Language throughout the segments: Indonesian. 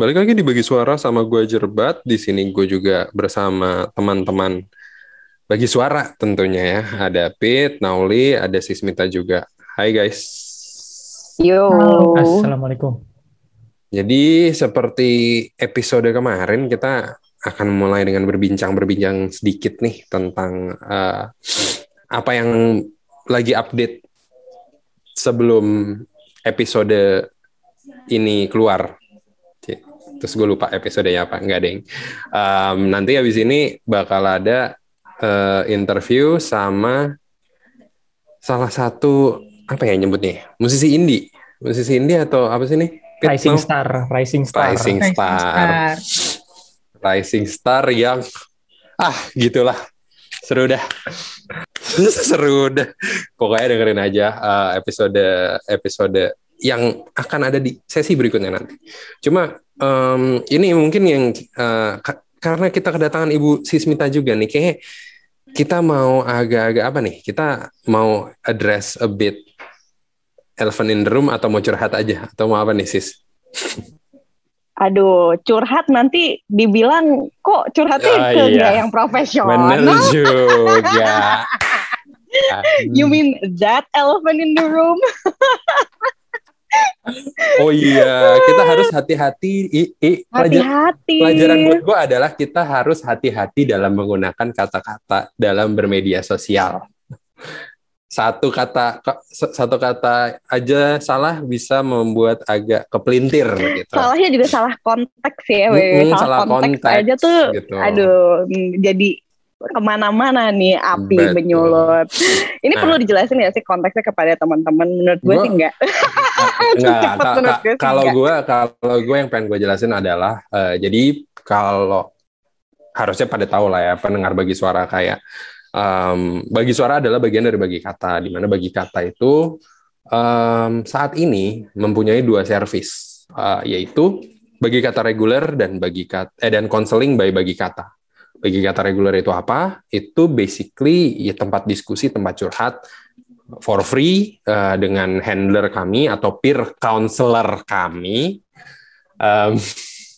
Balik lagi di bagi suara sama gue Jerbat. Di sini gue juga bersama teman-teman bagi suara tentunya ya. Ada Pit, Nauli, ada Sismita juga. Hai guys. Yo. Assalamualaikum. Jadi seperti episode kemarin kita akan mulai dengan berbincang-berbincang sedikit nih tentang uh, apa yang lagi update sebelum episode ini keluar terus gue lupa episodenya apa. Enggak deng. Um, nanti habis ini bakal ada uh, interview sama salah satu apa ya nyebutnya? Musisi indie. Musisi indie atau apa sih nih Rising no? Star. Rising Star. Rising Star. Rising Star yang ah gitulah. Seru dah. Seru dah. Pokoknya dengerin aja uh, episode episode yang akan ada di sesi berikutnya nanti. Cuma um, ini mungkin yang uh, karena kita kedatangan Ibu Sismita juga nih, kayak kita mau agak-agak apa nih? Kita mau address a bit elephant in the room atau mau curhat aja atau mau apa nih Sis? Aduh, curhat nanti dibilang kok curhatnya oh, ke iya. yang profesional. Bener juga. you mean that elephant in the room? Oh iya, kita harus hati-hati. Hati-hati. Pelajaran buat gue adalah kita harus hati-hati dalam menggunakan kata-kata dalam bermedia sosial. Satu kata satu kata aja salah bisa membuat agak kepelintir gitu. Salahnya juga salah konteks ya, mm, salah, salah konteks, konteks aja tuh. Gitu. Aduh, jadi ke mana-mana nih api Betul. menyulut. Ini nah. perlu dijelasin ya sih konteksnya kepada teman-teman. Menurut gue sih enggak. enggak. Kalau gue kalau gue yang pengen gue jelasin adalah uh, jadi kalau harusnya pada tahu lah ya pendengar bagi suara kayak um, bagi suara adalah bagian dari bagi kata di mana bagi kata itu um, saat ini mempunyai dua service uh, yaitu bagi kata reguler dan bagi kata eh, dan konseling by bagi kata bagi kata reguler itu apa? Itu basically ya tempat diskusi, tempat curhat for free uh, dengan handler kami atau peer counselor kami, um,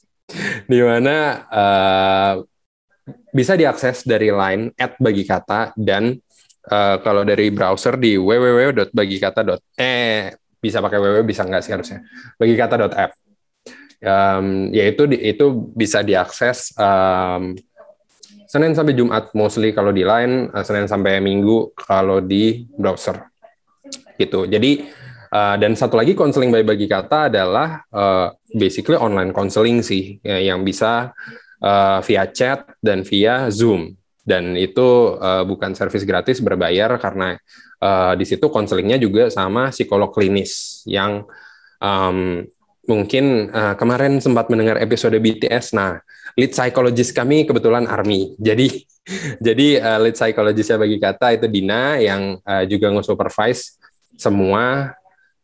di mana uh, bisa diakses dari line at bagi kata dan uh, kalau dari browser di www.bagikata. eh bisa pakai www bisa nggak sih harusnya bagikata.app um, yaitu itu bisa diakses um, Senin sampai Jumat mostly kalau di line, uh, Senin sampai Minggu kalau di browser. Gitu. Jadi uh, dan satu lagi konseling by bagi kata adalah uh, basically online counseling sih ya, yang bisa uh, via chat dan via Zoom. Dan itu uh, bukan service gratis berbayar karena uh, di situ konselingnya juga sama psikolog klinis yang um, mungkin uh, kemarin sempat mendengar episode BTS. Nah, lead psychologist kami kebetulan Army. Jadi jadi uh, lead psychologistnya bagi kata itu Dina yang uh, juga nge-supervise semua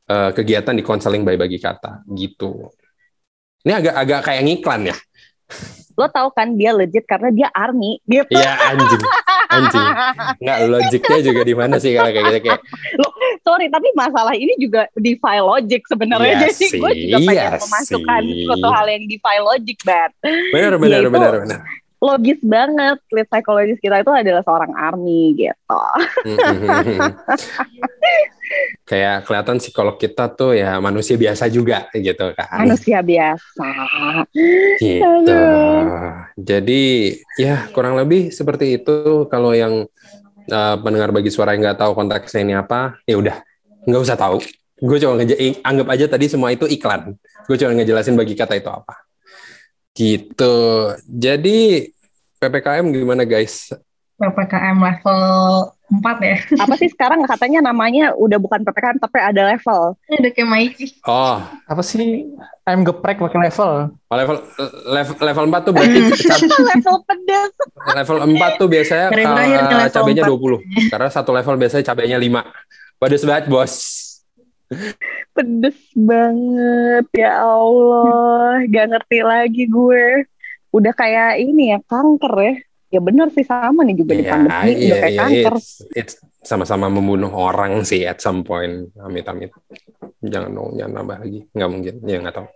uh, kegiatan di konseling by bagi kata gitu. Ini agak agak kayak ngiklan ya. Lo tau kan dia legit karena dia army gitu. Iya anjing. Anjing. Enggak logiknya juga di mana sih kalau kayak gitu kayak. Lo sorry tapi masalah ini juga di file logic sebenarnya. Iya jadi gue juga pengen iya memasukkan suatu hal yang di file logic banget benar benar Yaitu, benar benar. logis banget. Lead psychologist kita itu adalah seorang army gitu kayak kelihatan psikolog kita tuh ya manusia biasa juga gitu kan manusia biasa gitu jadi ya kurang lebih seperti itu kalau yang uh, pendengar bagi suara yang nggak tahu konteksnya ini apa, ya udah nggak usah tahu. Gue cuma ngeja anggap aja tadi semua itu iklan. Gue cuma ngejelasin bagi kata itu apa. Gitu. Jadi PPKM gimana guys? PPKM level 4 ya. Apa sih sekarang katanya namanya udah bukan PPKM tapi ada level. Udah kayak Maiki. Oh, apa sih? Ayam geprek pakai level. Oh, level level level 4 tuh berarti level pedas. Level 4 tuh biasanya uh, cabenya 20. Karena satu level biasanya cabenya 5. Pedes banget, Bos. Pedes banget ya Allah. Gak ngerti lagi gue. Udah kayak ini ya kanker ya ya benar sih sama nih juga yeah, di iya, pandemi yeah, udah kayak yeah, kanker. It's, it's sama-sama membunuh orang sih at some point. Amit-amit. Jangan dong, jangan nambah lagi. Nggak mungkin. Ya nggak tahu.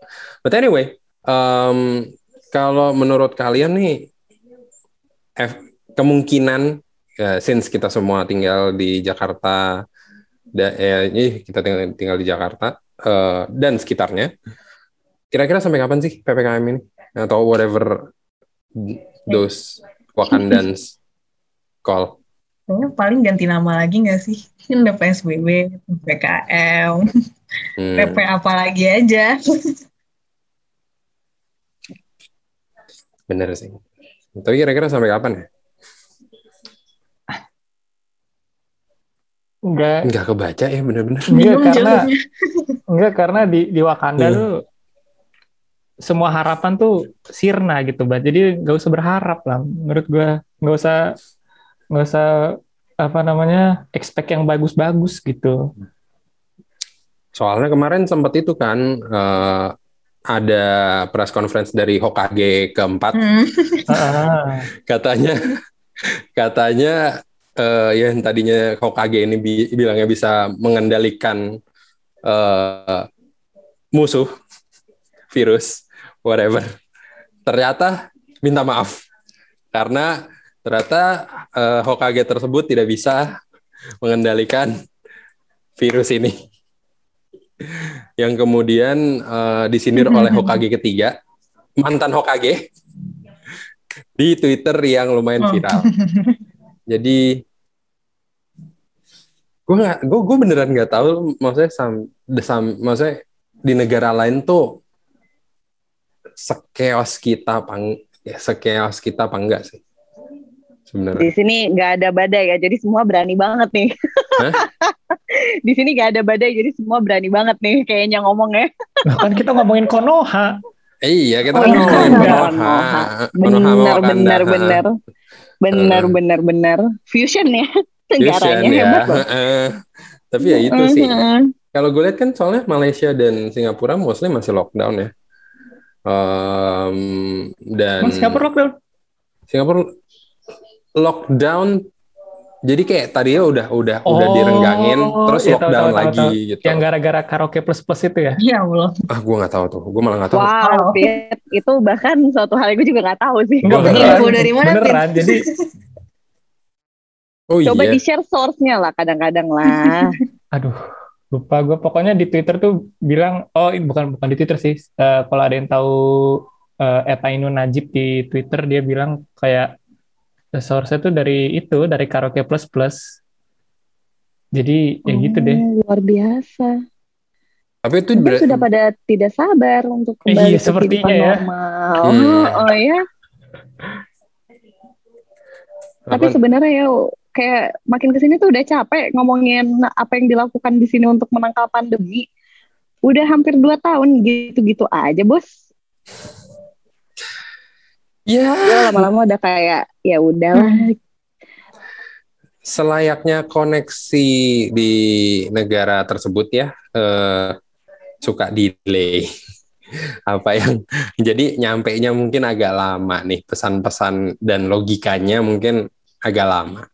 But anyway, Um, kalau menurut kalian nih, F, kemungkinan ya, since kita semua tinggal di Jakarta, da, ini kita tinggal, tinggal di Jakarta uh, dan sekitarnya, kira-kira sampai kapan sih ppkm ini atau whatever those Wakandans call? Kayaknya paling ganti nama lagi nggak sih? Kan udah PSBB, PKM, hmm. PP apa lagi aja. Bener sih. Tapi kira-kira sampai kapan ya? Enggak. Enggak kebaca ya bener-bener. Enggak karena enggak karena di di Wakanda hmm. tuh semua harapan tuh sirna gitu, Bat. Jadi nggak usah berharap lah. Menurut gua nggak usah nggak usah apa namanya expect yang bagus-bagus gitu. Soalnya kemarin sempat itu kan uh, ada press conference dari Hokage keempat. Hmm. katanya katanya uh, ya tadinya Hokage ini bi bilangnya bisa mengendalikan uh, musuh virus whatever. Ternyata minta maaf karena ternyata uh, Hokage tersebut tidak bisa mengendalikan virus ini yang kemudian uh, disindir oleh Hokage ketiga, mantan Hokage di Twitter yang lumayan oh. viral. Oh. Jadi gue nggak, gue gue beneran nggak tahu, maksudnya sam, sam, maksudnya di negara lain tuh sekeos kita pang, ya sekeos kita apa enggak sih? Sebenarnya. Di sini nggak ada badai ya, jadi semua berani banget nih. di sini gak ada badai jadi semua berani banget nih kayaknya ngomongnya. Bahkan kita ngomongin Konoha. Iya, kita oh, kan ngomongin Konoha. Benar, benar, benar. Benar, benar, benar. Fusion ya negaranya Fusion, hebat ya. Uh, tapi ya itu sih. Kalau gue lihat kan soalnya Malaysia dan Singapura mostly masih lockdown ya. Um, dan Mas, Singapura lockdown? Singapura lockdown jadi kayak tadi ya udah udah oh, udah direnggangin terus ya, lockdown tahu, tahu, lagi tahu. gitu. Yang gara-gara karaoke plus plus itu ya? Iya Allah. Ah gue nggak tahu tuh, gue malah nggak tahu. Wow, Pit. itu bahkan suatu hal gue juga nggak tahu sih. Beneran, info dari mana? Beneran, Pit? jadi. oh Coba iya. di share source-nya lah kadang-kadang lah. Aduh, lupa gue pokoknya di Twitter tuh bilang, oh bukan bukan di Twitter sih. Uh, kalau ada yang tahu uh, Eta Ainun Najib di Twitter dia bilang kayak source itu dari itu dari karaoke plus plus. Jadi ya gitu deh. oh, luar biasa. Tapi itu sudah pada tidak sabar untuk kembali iya, ke kehidupan ya. normal. Hmm. oh, oh ya tapi sebenarnya ya kayak makin ke sini tuh udah capek ngomongin apa yang dilakukan di sini untuk menangkal pandemi udah hampir dua tahun gitu-gitu aja bos Ya. lama-lama udah kayak ya udahlah. Hmm. Selayaknya koneksi di negara tersebut ya eh, suka delay. apa yang jadi nyampe nya mungkin agak lama nih pesan-pesan dan logikanya mungkin agak lama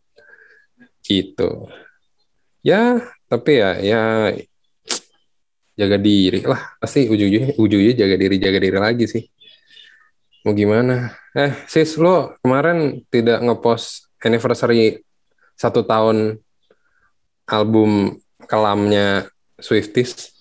gitu ya tapi ya ya jaga diri lah pasti ujung-ujungnya ujungnya jaga diri jaga diri lagi sih Mau gimana? Eh, sis, lo kemarin tidak ngepost anniversary satu tahun album kelamnya Swifties?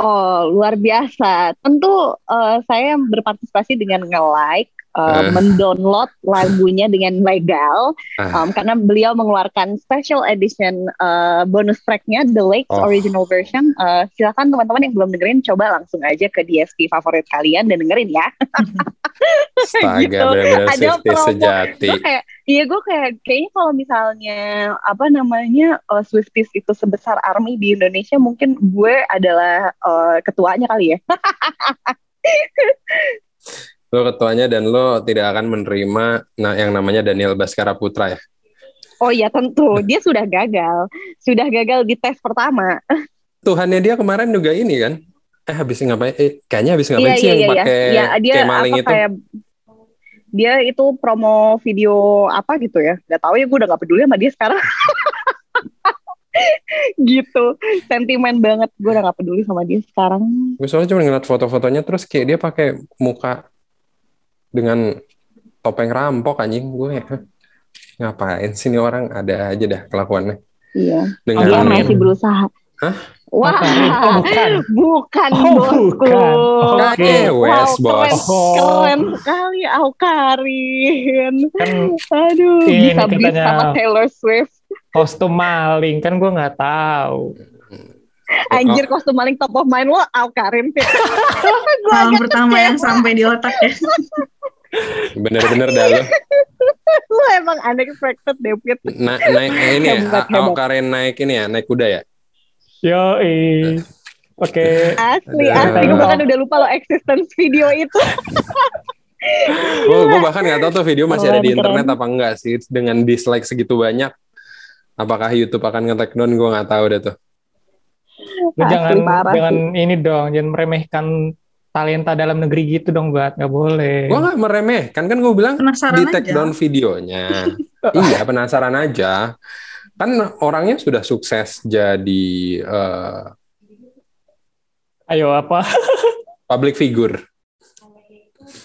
Oh, luar biasa. Tentu uh, saya berpartisipasi dengan nge-like uh, uh. mendownload lagunya dengan legal uh. um, karena beliau mengeluarkan special edition uh, bonus tracknya The Lakes oh. original version. Uh, silakan teman-teman yang belum dengerin coba langsung aja ke DSP favorit kalian dan dengerin ya. Astaga, gitu. benar-benar Ada promo. sejati. Gue kayak, iya gue kayak kayaknya kalau misalnya apa namanya uh, Swifties itu sebesar army di Indonesia mungkin gue adalah uh, ketuanya kali ya lo ketuanya dan lo tidak akan menerima nah yang namanya Daniel Baskara Putra ya. Oh iya tentu, dia sudah gagal. Sudah gagal di tes pertama. Tuhannya dia kemarin juga ini kan. Eh habis ngapain? Eh, kayaknya habis ngapain iya, sih iya, yang iya, pakai iya. dia kayak maling itu? Kayak, dia itu promo video apa gitu ya. Gak tahu ya gue udah gak peduli sama dia sekarang. gitu. Sentimen banget. Gue udah gak peduli sama dia sekarang. Gue soalnya cuma ngeliat foto-fotonya terus kayak dia pakai muka dengan topeng rampok anjing. Gue ya ngapain sini orang? Ada aja dah kelakuannya. Iya. Dengan dia masih berusaha Hah? Wah, oh, bukan, bukan oh, bosku. Bukan. Okay. West, wow, bos. Keren, oh. keren sekali Aukarin. Kan, Aduh, bisa bisa sama Taylor Swift. Kostum maling kan gue nggak tahu. Anjir kostum maling top of mind lo Aukarin. Malam pertama yang sampai di otak ya. Bener-bener dah lo. lo emang unexpected deh, Na naik ini ya, Aukarin naik ini ya, naik kuda ya? Yo, eh. Oke. Asli, asli. Gue bahkan udah lupa lo existence video itu. gue gue bahkan nggak tahu tuh video masih oh, ada di internet apa enggak sih dengan dislike segitu banyak. Apakah YouTube akan nge-take down? Gue nggak tahu deh tuh. Lu jangan jangan sih. ini dong, jangan meremehkan talenta dalam negeri gitu dong, buat nggak boleh. Gue nggak meremehkan kan gue bilang penasaran di take down videonya. iya penasaran aja kan orangnya sudah sukses jadi uh, ayo apa? public figure.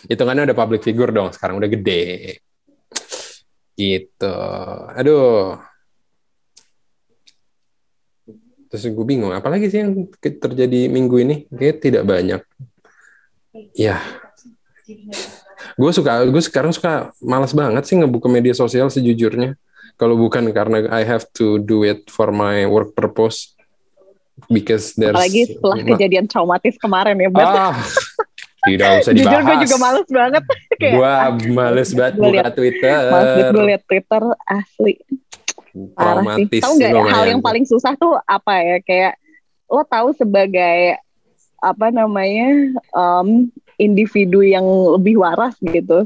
Itu kan udah public figure dong sekarang udah gede. Gitu. Aduh. Terus gue bingung apalagi sih yang terjadi minggu ini? Kayak tidak banyak. Ya. Gue suka gue sekarang suka malas banget sih ngebuka media sosial sejujurnya kalau bukan karena I have to do it for my work purpose because there's apalagi setelah kejadian traumatis kemarin ya Bat. Ah, tidak usah dibahas. Jujur gue juga males banget. Kayak, gua males banget buka liat, Twitter. Males gue liat Twitter asli. Traumatis. Tahu nggak hal yang paling susah tuh apa ya? Kayak lo tahu sebagai apa namanya um, individu yang lebih waras gitu.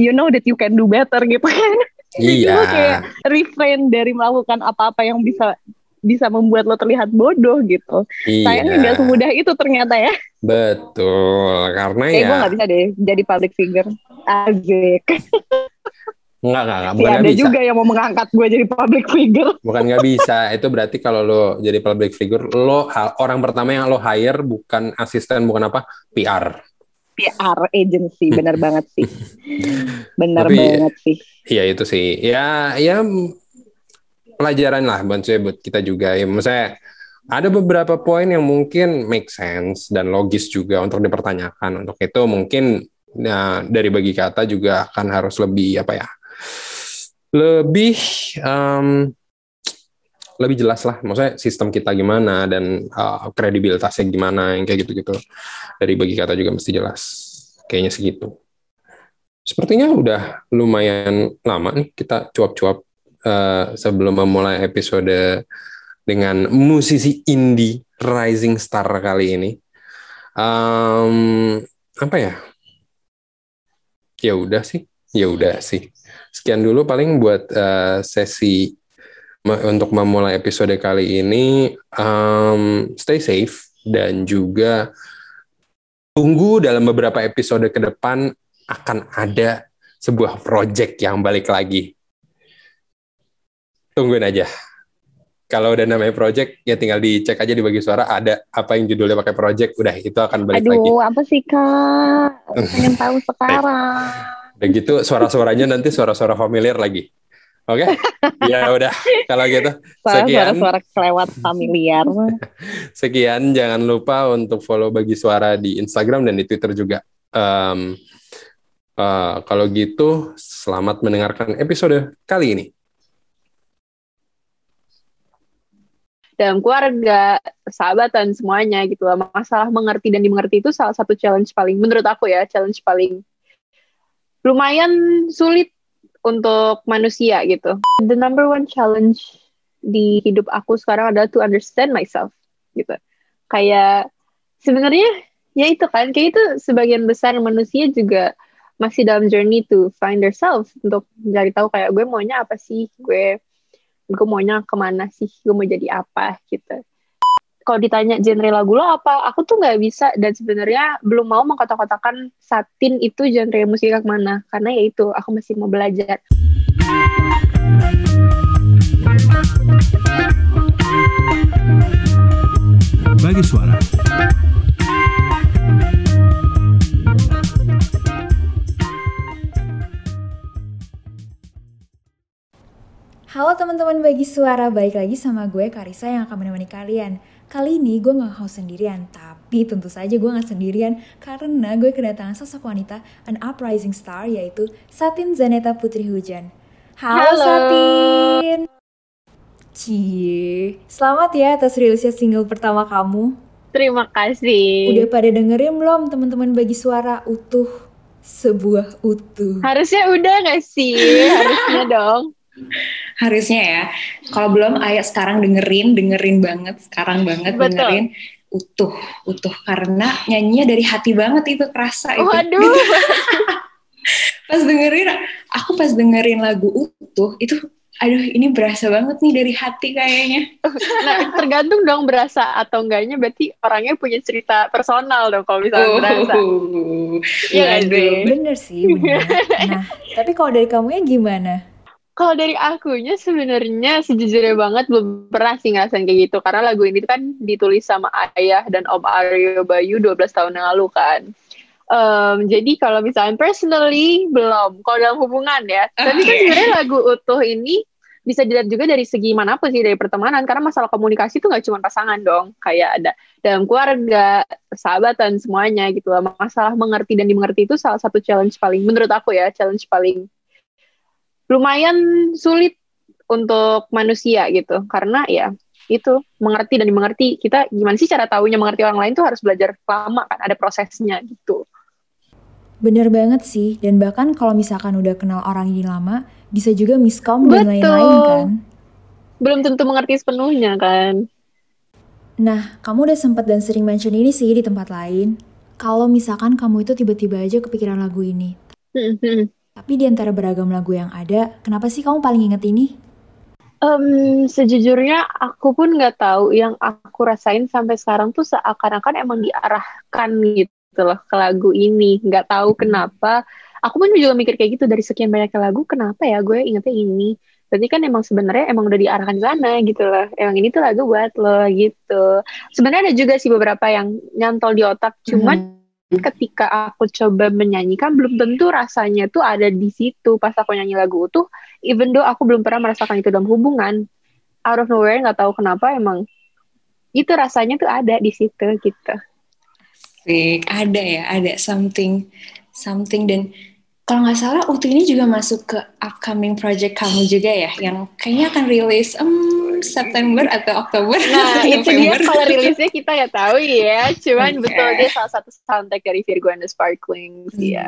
You know that you can do better gitu kan. Iya. Jadi kayak refrain dari melakukan apa-apa yang bisa bisa membuat lo terlihat bodoh gitu. Iya. Sayangnya nggak semudah itu ternyata ya. Betul, karena eh, ya. gue nggak bisa deh jadi public figure. Azik. Enggak, enggak, enggak. Bukan ada bisa. juga yang mau mengangkat gue jadi public figure. Bukan nggak bisa. Itu berarti kalau lo jadi public figure, lo orang pertama yang lo hire bukan asisten, bukan apa, PR. PR agency, benar banget sih. Benar banget sih. Iya itu sih. Ya, ya pelajaran lah buat saya buat kita juga ya. Maksudnya ada beberapa poin yang mungkin make sense dan logis juga untuk dipertanyakan. Untuk itu mungkin ya, dari bagi kata juga akan harus lebih apa ya? Lebih um, lebih jelas lah. Maksudnya sistem kita gimana dan uh, kredibilitasnya gimana yang kayak gitu-gitu. Dari bagi kata juga mesti jelas. Kayaknya segitu. Sepertinya udah lumayan lama nih kita cuap-cuap uh, sebelum memulai episode dengan musisi indie rising star kali ini. Um, apa ya? Ya udah sih, ya udah sih. Sekian dulu paling buat uh, sesi untuk memulai episode kali ini. Um, stay safe dan juga tunggu dalam beberapa episode ke depan akan ada sebuah project yang balik lagi. Tungguin aja. Kalau udah namanya project, ya tinggal dicek aja di bagi suara ada apa yang judulnya pakai project, udah itu akan balik Aduh, lagi. Aduh, apa sih kak? Pengen tahu sekarang. Udah gitu suara-suaranya nanti suara-suara familiar lagi. Oke, okay? ya udah kalau gitu. Sekian. Suara-suara kelewat familiar. Sekian, jangan lupa untuk follow bagi suara di Instagram dan di Twitter juga. Um, Uh, kalau gitu, selamat mendengarkan episode kali ini. Dalam keluarga, persahabatan, semuanya gitu lah. Masalah mengerti dan dimengerti itu salah satu challenge paling, menurut aku ya, challenge paling lumayan sulit untuk manusia gitu. The number one challenge di hidup aku sekarang adalah to understand myself gitu. Kayak sebenarnya ya itu kan, kayak itu sebagian besar manusia juga masih dalam journey to find yourself untuk mencari tahu kayak gue maunya apa sih? Gue gue maunya ke mana sih? Gue mau jadi apa? Gitu. Kalau ditanya genre lagu lo apa aku tuh nggak bisa. Dan sebenarnya belum mau mengkotak-kotakan satin itu genre musik ke mana karena ya itu aku masih mau belajar. Berbagi suara. Halo teman-teman bagi suara, balik lagi sama gue Karisa yang akan menemani kalian. Kali ini gue gak host sendirian, tapi tentu saja gue gak sendirian karena gue kedatangan sosok wanita, an uprising star yaitu Satin Zaneta Putri Hujan. Halo, Halo. Satin! Cie, selamat ya atas rilisnya single pertama kamu. Terima kasih. Udah pada dengerin belum teman-teman bagi suara utuh? Sebuah utuh. Harusnya udah gak sih? Harusnya dong harusnya ya. Kalau belum, ayo sekarang dengerin, dengerin banget, sekarang banget Betul. dengerin utuh, utuh karena nyanyinya dari hati banget itu kerasa itu. Waduh. pas dengerin, aku pas dengerin lagu utuh itu aduh ini berasa banget nih dari hati kayaknya. Nah tergantung dong berasa atau enggaknya berarti orangnya punya cerita personal dong kalau misalnya oh, berasa. Iya kan Bener sih bener. Nah tapi kalau dari kamunya gimana? Kalau dari akunya sebenarnya sejujurnya banget belum pernah sih ngerasain kayak gitu. Karena lagu ini kan ditulis sama ayah dan Om Aryo Bayu 12 tahun yang lalu kan. Um, jadi kalau misalnya personally belum, kalau dalam hubungan ya. Tapi kan sebenarnya lagu utuh ini bisa dilihat juga dari segi mana pun sih dari pertemanan. Karena masalah komunikasi itu nggak cuma pasangan dong. Kayak ada dalam keluarga persahabatan semuanya gitu. Lah masalah mengerti dan dimengerti itu salah satu challenge paling menurut aku ya challenge paling lumayan sulit untuk manusia gitu. Karena ya itu mengerti dan dimengerti kita gimana sih cara tahunya mengerti orang lain tuh harus belajar lama kan ada prosesnya gitu. Bener banget sih dan bahkan kalau misalkan udah kenal orang ini lama bisa juga miskom dan lain-lain kan. Belum tentu mengerti sepenuhnya kan. Nah kamu udah sempat dan sering mention ini sih di tempat lain. Kalau misalkan kamu itu tiba-tiba aja kepikiran lagu ini. Hmm, hmm. Tapi di antara beragam lagu yang ada, kenapa sih kamu paling inget ini? Um, sejujurnya aku pun nggak tahu yang aku rasain sampai sekarang tuh seakan-akan emang diarahkan gitu loh ke lagu ini. Nggak tahu kenapa. Aku pun juga mikir kayak gitu dari sekian banyak lagu, kenapa ya gue ingetnya ini? Berarti kan emang sebenarnya emang udah diarahkan ke sana gitu loh. Emang ini tuh lagu buat lo gitu. Sebenarnya ada juga sih beberapa yang nyantol di otak, cuman hmm ketika aku coba menyanyikan belum tentu rasanya tuh ada di situ. Pas aku nyanyi lagu itu even though aku belum pernah merasakan itu dalam hubungan out of nowhere nggak tahu kenapa emang itu rasanya tuh ada di situ gitu. Sik, ada ya ada something something dan kalau nggak salah waktu ini juga masuk ke upcoming project kamu juga ya yang kayaknya akan rilis um, September atau Oktober nah itu dia kalau rilisnya kita nggak tahu ya cuman okay. betul dia salah satu soundtrack dari Virgo and the Sparklings hmm. ya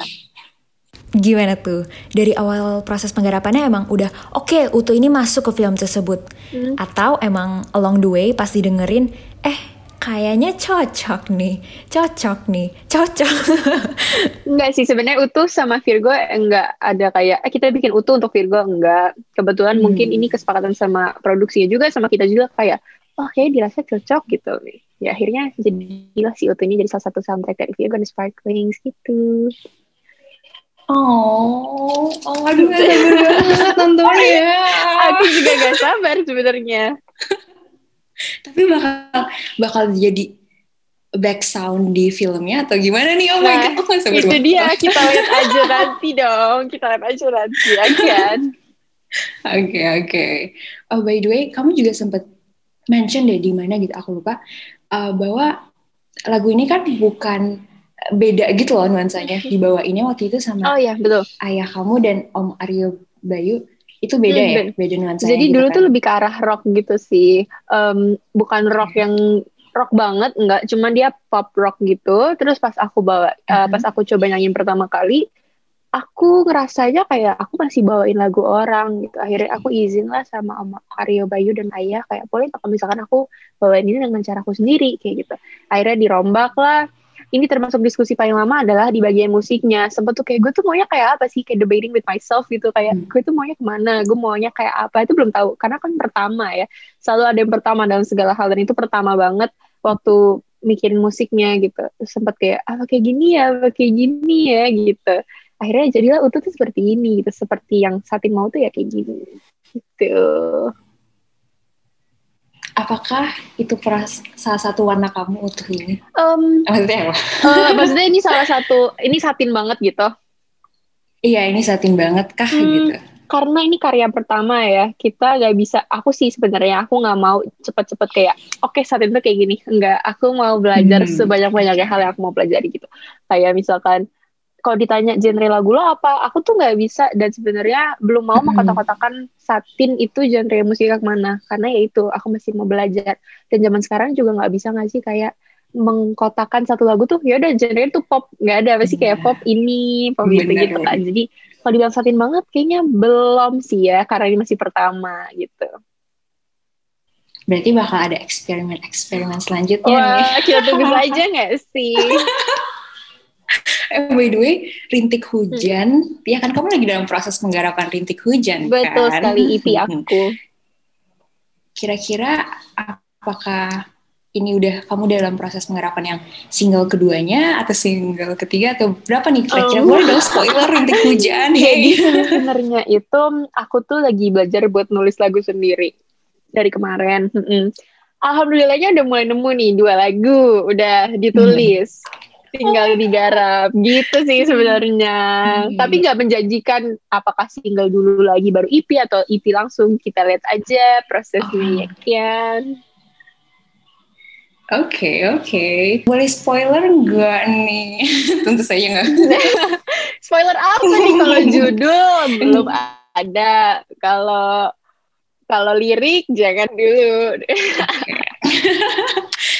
Gimana tuh? Dari awal proses penggarapannya emang udah oke okay, Utu ini masuk ke film tersebut hmm. Atau emang along the way pas didengerin Eh kayaknya cocok nih, cocok nih, cocok. enggak sih sebenarnya utuh sama Virgo enggak ada kayak eh kita bikin utuh untuk Virgo enggak. Kebetulan hmm. mungkin ini kesepakatan sama produksinya juga sama kita juga kayak oh kayak dirasa cocok gitu nih. Ya akhirnya jadilah si utuh ini jadi salah satu soundtrack dari Virgo dan Sparklings gitu. Oh, oh aduh gak sabar banget nonton ya. Aku juga gak sabar sebenarnya tapi bakal bakal jadi back sound di filmnya atau gimana nih? Oh my nah, god, aku Itu dia, kita lihat aja nanti dong. Kita lihat aja nanti, ya kan? Oke, oke. Oh, by the way, kamu juga sempat mention deh di mana gitu, aku lupa, uh, bahwa lagu ini kan bukan beda gitu loh nuansanya. Dibawainnya waktu itu sama oh, iya, betul. ayah kamu dan Om Aryo Bayu itu beda hmm, ya beda nuansa jadi gitu dulu kan? tuh lebih ke arah rock gitu sih. Um, bukan rock yang rock banget enggak. Cuman dia pop rock gitu. Terus pas aku bawa uh, pas aku coba nyanyiin pertama kali aku ngerasanya kayak aku masih bawain lagu orang gitu. Akhirnya aku izin lah sama Om Aryo Bayu dan Ayah kayak boleh kalau misalkan aku bawain ini dengan caraku sendiri kayak gitu. Akhirnya dirombak lah ini termasuk diskusi paling lama adalah di bagian musiknya. Sempet tuh kayak gue tuh maunya kayak apa sih? Kayak debating with myself gitu. Kayak hmm. gue tuh maunya ke mana? Gue maunya kayak apa? Itu belum tahu. Karena kan pertama ya. Selalu ada yang pertama dalam segala hal. Dan itu pertama banget waktu mikirin musiknya gitu. Sempet kayak, apa kayak gini ya? Apa kayak gini ya? Gitu. Akhirnya jadilah utuh tuh seperti ini gitu. Seperti yang Satin mau tuh ya kayak gini. Gitu. Apakah itu peras salah satu warna kamu utuh ini? Um, maksudnya apa? Uh, maksudnya ini salah satu, ini satin banget gitu? Iya, ini satin banget kah hmm, gitu? Karena ini karya pertama ya, kita gak bisa, aku sih sebenarnya aku gak mau cepet-cepet kayak, oke okay, satin tuh kayak gini. Enggak, aku mau belajar hmm. sebanyak-banyaknya hal yang aku mau pelajari gitu. Kayak misalkan, kalau ditanya genre lagu lo apa, aku tuh nggak bisa. Dan sebenarnya belum mau mm-hmm. mengkotak-kotakan satin itu genre musik yang mana. Karena ya itu aku masih mau belajar. Dan zaman sekarang juga nggak bisa nggak sih kayak mengkotakan satu lagu tuh ya udah genre itu pop. Nggak ada apa sih kayak pop ini pop gitu gitu kan. Jadi kalau dibilang satin banget kayaknya belum sih ya karena ini masih pertama gitu. Berarti bakal ada eksperimen-eksperimen selanjutnya Wah, nih. kita tunggu saja nggak sih by the way, rintik hujan, hmm. ya kan kamu lagi dalam proses penggarapan rintik hujan Betul kan? sekali EP aku. Kira-kira apakah ini udah kamu dalam proses penggarapan yang single keduanya atau single ketiga atau berapa nih kira-kira oh. boleh dong spoiler rintik hujan jadi sebenarnya itu aku tuh lagi belajar buat nulis lagu sendiri dari kemarin alhamdulillahnya udah mulai nemu nih dua lagu udah ditulis hmm tinggal digarap gitu sih sebenarnya hmm. tapi nggak menjanjikan apakah single dulu lagi baru EP atau EP langsung kita lihat aja prosesnya oh. ya Oke okay, oke, okay. boleh spoiler nggak nih? Tentu saja nggak. spoiler apa nih kalau judul belum ada, kalau kalau lirik jangan dulu.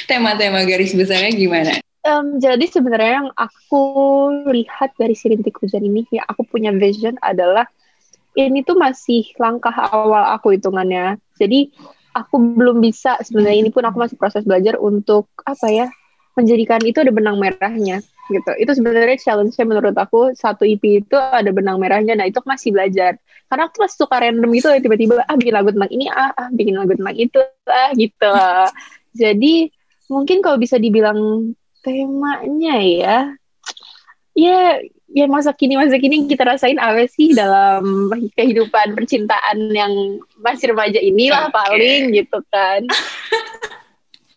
Tema-tema garis besarnya gimana? Um, jadi sebenarnya yang aku lihat dari si rintik hujan ini, ya aku punya vision adalah ini tuh masih langkah awal aku hitungannya. Jadi aku belum bisa sebenarnya ini pun aku masih proses belajar untuk apa ya menjadikan itu ada benang merahnya gitu. Itu sebenarnya challenge-nya menurut aku satu EP itu ada benang merahnya. Nah itu aku masih belajar. Karena aku masih suka random gitu tiba-tiba ah bikin lagu tentang ini ah, ah bikin lagu tentang itu ah gitu. Jadi mungkin kalau bisa dibilang temanya ya. Ya ya masa kini masa kini kita rasain apa sih dalam kehidupan percintaan yang masih remaja inilah okay. paling gitu kan.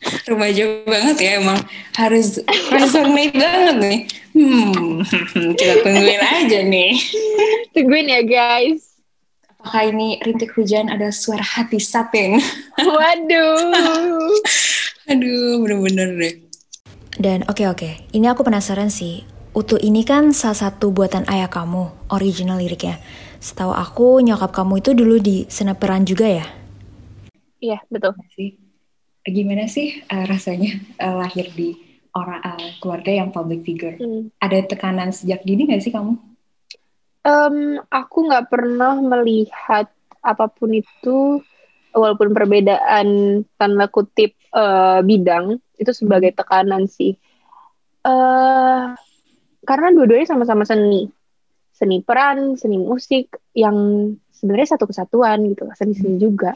Remaja banget ya emang harus resonate banget nih. Hmm kita tungguin aja nih. Tungguin ya guys. Apakah ini rintik hujan ada suara hati satin? Waduh. Aduh bener-bener deh dan oke okay, oke, okay. ini aku penasaran sih. Utu ini kan salah satu buatan ayah kamu, original liriknya. Setahu aku nyokap kamu itu dulu di senaperan juga ya? Iya, betul. Sih. Gimana sih uh, rasanya uh, lahir di orang uh, keluarga yang public figure? Hmm. Ada tekanan sejak dini gak sih kamu? Um, aku nggak pernah melihat apa pun itu, walaupun perbedaan tanda kutip uh, bidang, itu sebagai hmm. tekanan sih uh, karena dua-duanya sama-sama seni seni peran seni musik yang sebenarnya satu kesatuan gitu seni-seni hmm. juga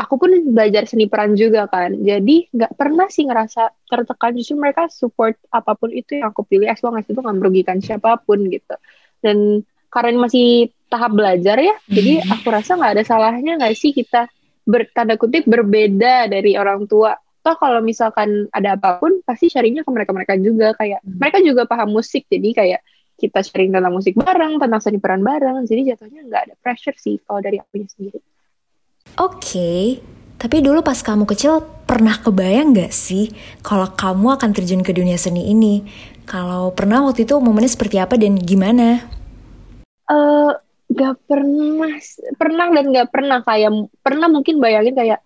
aku pun belajar seni peran juga kan jadi nggak pernah sih ngerasa tertekan justru mereka support apa pun itu yang aku pilih as long as itu nggak merugikan siapa pun gitu dan karena masih tahap belajar ya jadi hmm. aku rasa nggak ada salahnya nggak sih kita bertanda kutip berbeda dari orang tua toh kalau misalkan ada apa pun pasti sharingnya ke mereka mereka juga kayak hmm. mereka juga paham musik jadi kayak kita sharing tentang musik bareng tentang seni peran bareng jadi jatuhnya nggak ada pressure sih kalau dari aku sendiri oke okay. tapi dulu pas kamu kecil pernah kebayang nggak sih kalau kamu akan terjun ke dunia seni ini kalau pernah waktu itu momennya seperti apa dan gimana uh, gak pernah pernah dan gak pernah kayak pernah mungkin bayangin kayak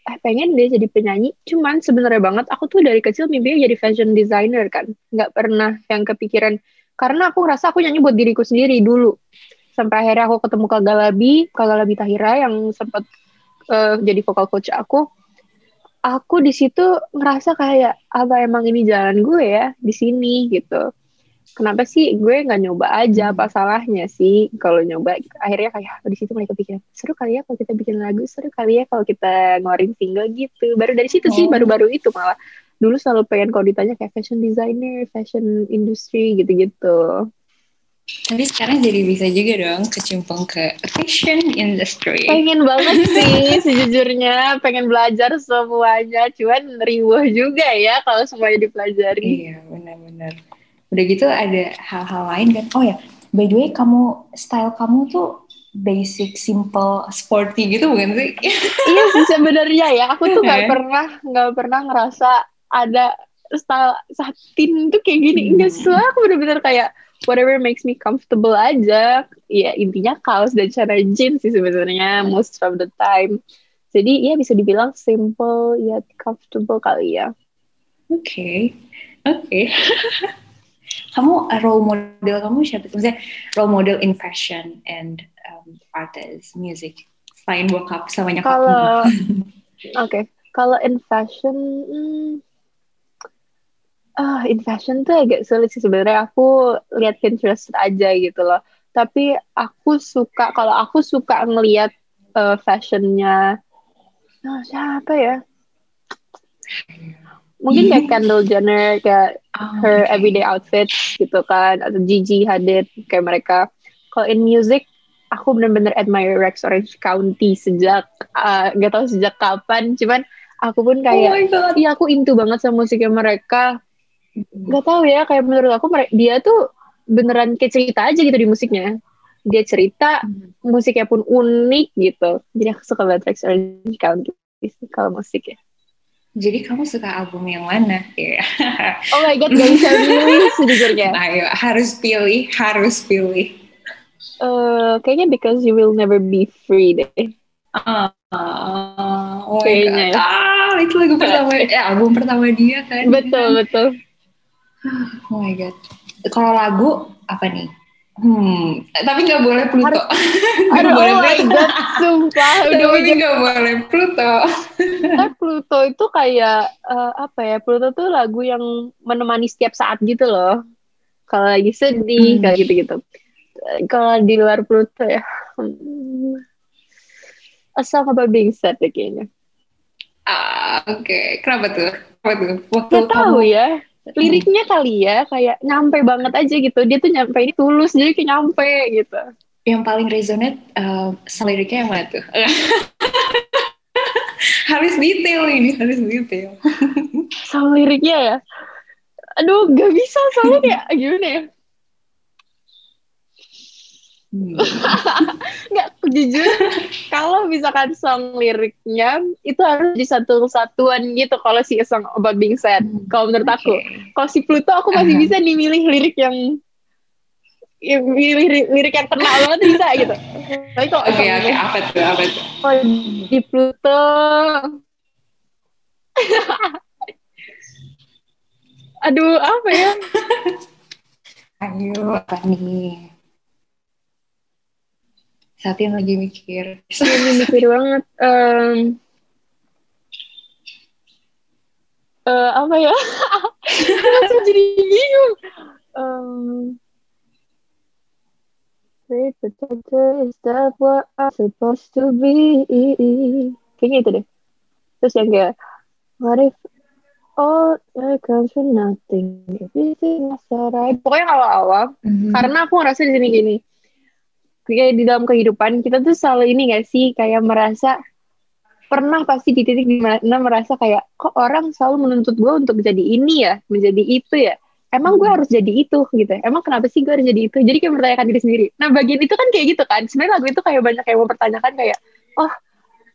eh pengen dia jadi penyanyi. Cuman sebenarnya banget aku tuh dari kecil mimpinya jadi fashion designer kan. Nggak pernah yang kepikiran. Karena aku ngerasa aku nyanyi buat diriku sendiri dulu. Sampai akhirnya aku ketemu Kak Galabi Kak Galabi Tahira yang sempat uh, jadi vokal coach aku. Aku di situ ngerasa kayak apa emang ini jalan gue ya di sini? Gitu kenapa sih gue nggak nyoba aja apa salahnya sih kalau nyoba akhirnya kayak oh, di situ mereka pikir seru kali ya kalau kita bikin lagu seru kali ya kalau kita ngeluarin single gitu baru dari situ oh. sih baru-baru itu malah dulu selalu pengen kalau ditanya kayak fashion designer fashion industry gitu-gitu Tapi sekarang jadi bisa juga dong kecimpung ke fashion industry. Pengen banget sih sejujurnya, pengen belajar semuanya. Cuman riuh juga ya kalau semuanya dipelajari. Iya, benar-benar. Udah gitu ada hal-hal lain kan. Oh ya, by the way kamu style kamu tuh basic, simple, sporty gitu bukan sih? iya sih sebenarnya ya. Aku tuh nggak pernah nggak pernah ngerasa ada style satin tuh kayak gini. Hmm. Enggak sih, aku bener-bener kayak whatever makes me comfortable aja. Ya intinya kaos dan celana jeans sih sebenarnya most of the time. Jadi ya bisa dibilang simple ya comfortable kali ya. Oke, okay. oke. Okay. kamu role model kamu siapa? Maksudnya role model in fashion and um, artist, music. Selain bokap sama nyokap. Kalau oke, okay. kalau in fashion, hmm, uh, in fashion tuh agak sulit sih sebenarnya aku lihat Pinterest aja gitu loh tapi aku suka kalau aku suka ngelihat uh, fashionnya oh, siapa ya mungkin kayak Kendall Jenner kayak oh, her okay. everyday outfit gitu kan atau Gigi Hadid kayak mereka. Kalau in music aku bener-bener admire Rex Orange County sejak uh, gak tahu sejak kapan cuman aku pun kayak oh iya aku into banget sama musiknya mereka. Nggak tahu ya kayak menurut aku dia tuh beneran kayak cerita aja gitu di musiknya. Dia cerita musiknya pun unik gitu. Jadi aku suka banget Rex Orange County kalau musik ya jadi kamu suka album yang mana? Yeah. oh my god, gak bisa pilih sejujurnya. Ayo, harus pilih, harus pilih. Uh, kayaknya because you will never be free deh. Uh, oh kayaknya. Ya. Ah, itu lagu pertama, ya album pertama dia kan. Betul, betul. Oh my god. Kalau lagu apa nih? Hmm, tapi nggak boleh Pluto. Aduh, boleh oh my god, sumpah. tapi nggak boleh Pluto. Kan Pluto itu kayak uh, apa ya? Pluto tuh lagu yang menemani setiap saat gitu loh. Kalau lagi sedih, hmm. kayak gitu-gitu. Kalau di luar Pluto ya, hmm, a song about being sad deh kayaknya. Ah, oke. Okay. Kenapa tuh? Kenapa tuh? Waktu Gak tahu ya liriknya kali ya kayak nyampe banget aja gitu. Dia tuh nyampe ini tulus jadi kayak nyampe gitu. Yang paling resonate uh, liriknya yang mana tuh? Harus detail ini harus detail. Sama liriknya ya? Aduh gak bisa soalnya kayak gimana ya. nggak jujur kalau misalkan song liriknya itu harus di satu satuan gitu kalau si song about being sad hmm. kalau menurut aku. kalau si Pluto aku masih uh-huh. bisa nih milih lirik yang ya, milih lirik yang kena banget bisa gitu. Tapi kok oke okay, oke. okay. apa tuh apa tuh? Oh, di Pluto. Aduh apa ya? Ayo apa nih saat ini lagi mikir lagi mikir banget um, uh, apa ya aku jadi bingung um, Wait, is that what I'm supposed to be? Kayaknya itu deh. Terus yang kayak, what if all that comes from nothing? Everything is alright. Pokoknya kalau awal, mm -hmm. karena aku ngerasa di sini gini, kayak di dalam kehidupan kita tuh selalu ini gak sih? Kayak merasa pernah pasti di titik di mana merasa kayak kok orang selalu menuntut gue untuk jadi ini ya? Menjadi itu ya? Emang gue hmm. harus jadi itu? Gitu. Emang kenapa sih gue harus jadi itu? Jadi kayak mempertanyakan diri sendiri. Nah bagian itu kan kayak gitu kan. Sebenarnya lagu itu kayak banyak yang mempertanyakan kayak oh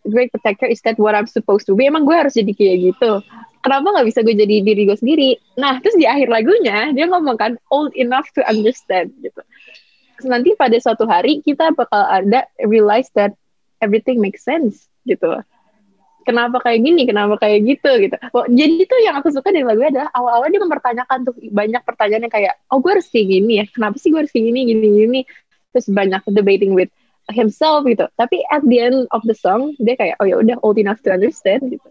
great protector is that what I'm supposed to be? Emang gue harus jadi kayak gitu? Kenapa nggak bisa gue jadi diri gue sendiri? Nah terus di akhir lagunya dia ngomong kan old enough to understand gitu nanti pada suatu hari kita bakal ada realize that everything makes sense gitu. Kenapa kayak gini? Kenapa kayak gitu? Gitu. Oh, jadi itu yang aku suka dari lagu adalah awal-awal dia mempertanyakan tuh banyak pertanyaan yang kayak oh gue harus kayak gini ya? Kenapa sih gue harus kayak gini gini gini? Terus banyak debating with himself gitu. Tapi at the end of the song dia kayak oh ya udah old enough to understand gitu.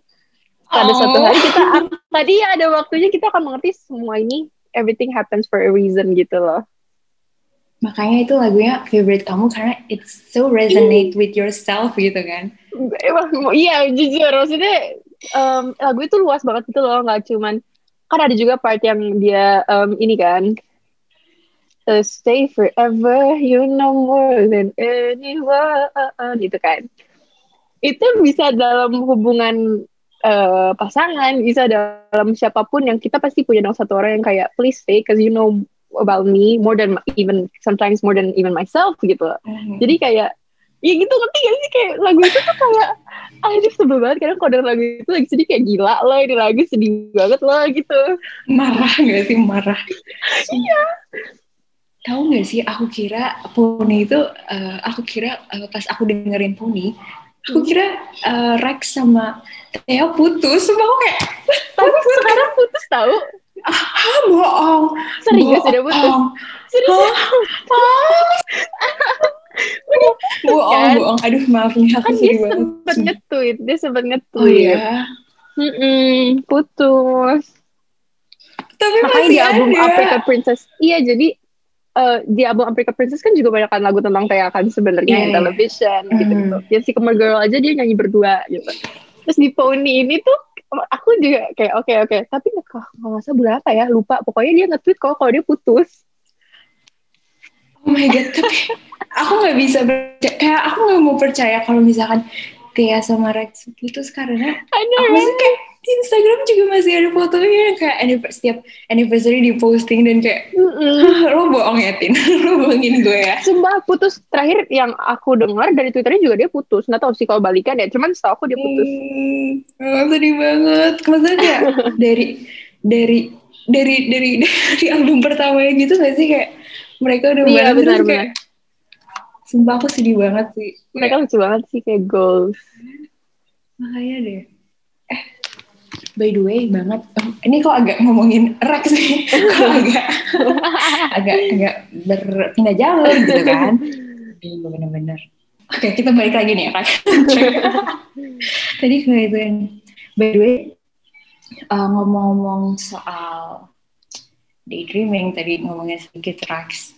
Pada oh. suatu hari kita tadi ada waktunya kita akan mengerti semua ini everything happens for a reason gitu loh Makanya itu lagunya favorite kamu karena it's so resonate with yourself gitu kan. iya jujur maksudnya um, lagu itu luas banget gitu loh nggak cuman kan ada juga part yang dia um, ini kan uh, stay forever, you know more than anyone, gitu kan. Itu bisa dalam hubungan uh, pasangan, bisa dalam siapa pun yang kita pasti punya dong satu orang yang kayak please stay, cause you know about me more than even sometimes more than even myself gitu. Mm-hmm. Jadi kayak ya gitu ngerti gak sih? Kayak lagu itu tuh kayak aduh sebel banget. Kadang kalau denger lagu itu lagi sedih kayak gila loh ini lagu sedih banget loh gitu. Marah gak sih? Marah. Iya. Tahu nggak sih aku kira Pony itu uh, aku kira uh, pas aku dengerin Pony aku hmm. kira uh, Rex sama Theo putus. Semua kayak tapi sekarang putus tahu ah bohong serius sudah putus serius bohong kan? bohong aduh maaf nih aku kan dia sempat nge-tweet dia sempat nge-tweet oh, iya? mm -mm, putus tapi Makanya masih di album ada. Africa Princess iya jadi uh, di album Africa Princess kan juga banyak lagu tentang kayak kan sebenarnya yeah, television yeah. gitu gitu. Mm. Ya si Kemer Girl aja dia nyanyi berdua gitu. Terus di Pony ini tuh aku juga kayak oke okay, oke okay. tapi nggak usah berapa ya lupa pokoknya dia nge-tweet kalau kalau dia putus. Oh my god tapi aku nggak bisa percaya kayak aku nggak mau percaya kalau misalkan Tia sama Rex putus karena aku sih kayak di Instagram juga masih ada fotonya kayak anniversary, setiap anniversary di posting dan kayak mm lo bohong ya Tin? Lo bohongin gue ya? Sumpah putus. Terakhir yang aku dengar dari twitternya juga dia putus. Nggak tahu sih kalau balikan ya cuman setahu aku dia putus. Hmm, oh, sedih banget. Maksudnya dari dari dari dari dari album pertamanya gitu gak sih? Kayak mereka udah iya, benar, benar. kayak sumpah aku sedih banget sih. Mereka lucu banget sih kayak goals. Makanya deh by the way banget ini kok agak ngomongin Rex sih. Kok agak agak agak berpindah jalur gitu kan. Iya bener-bener. Oke kita balik lagi nih ya tadi kayak itu yang by the way uh, ngomong-ngomong soal daydreaming tadi ngomongnya sedikit Rex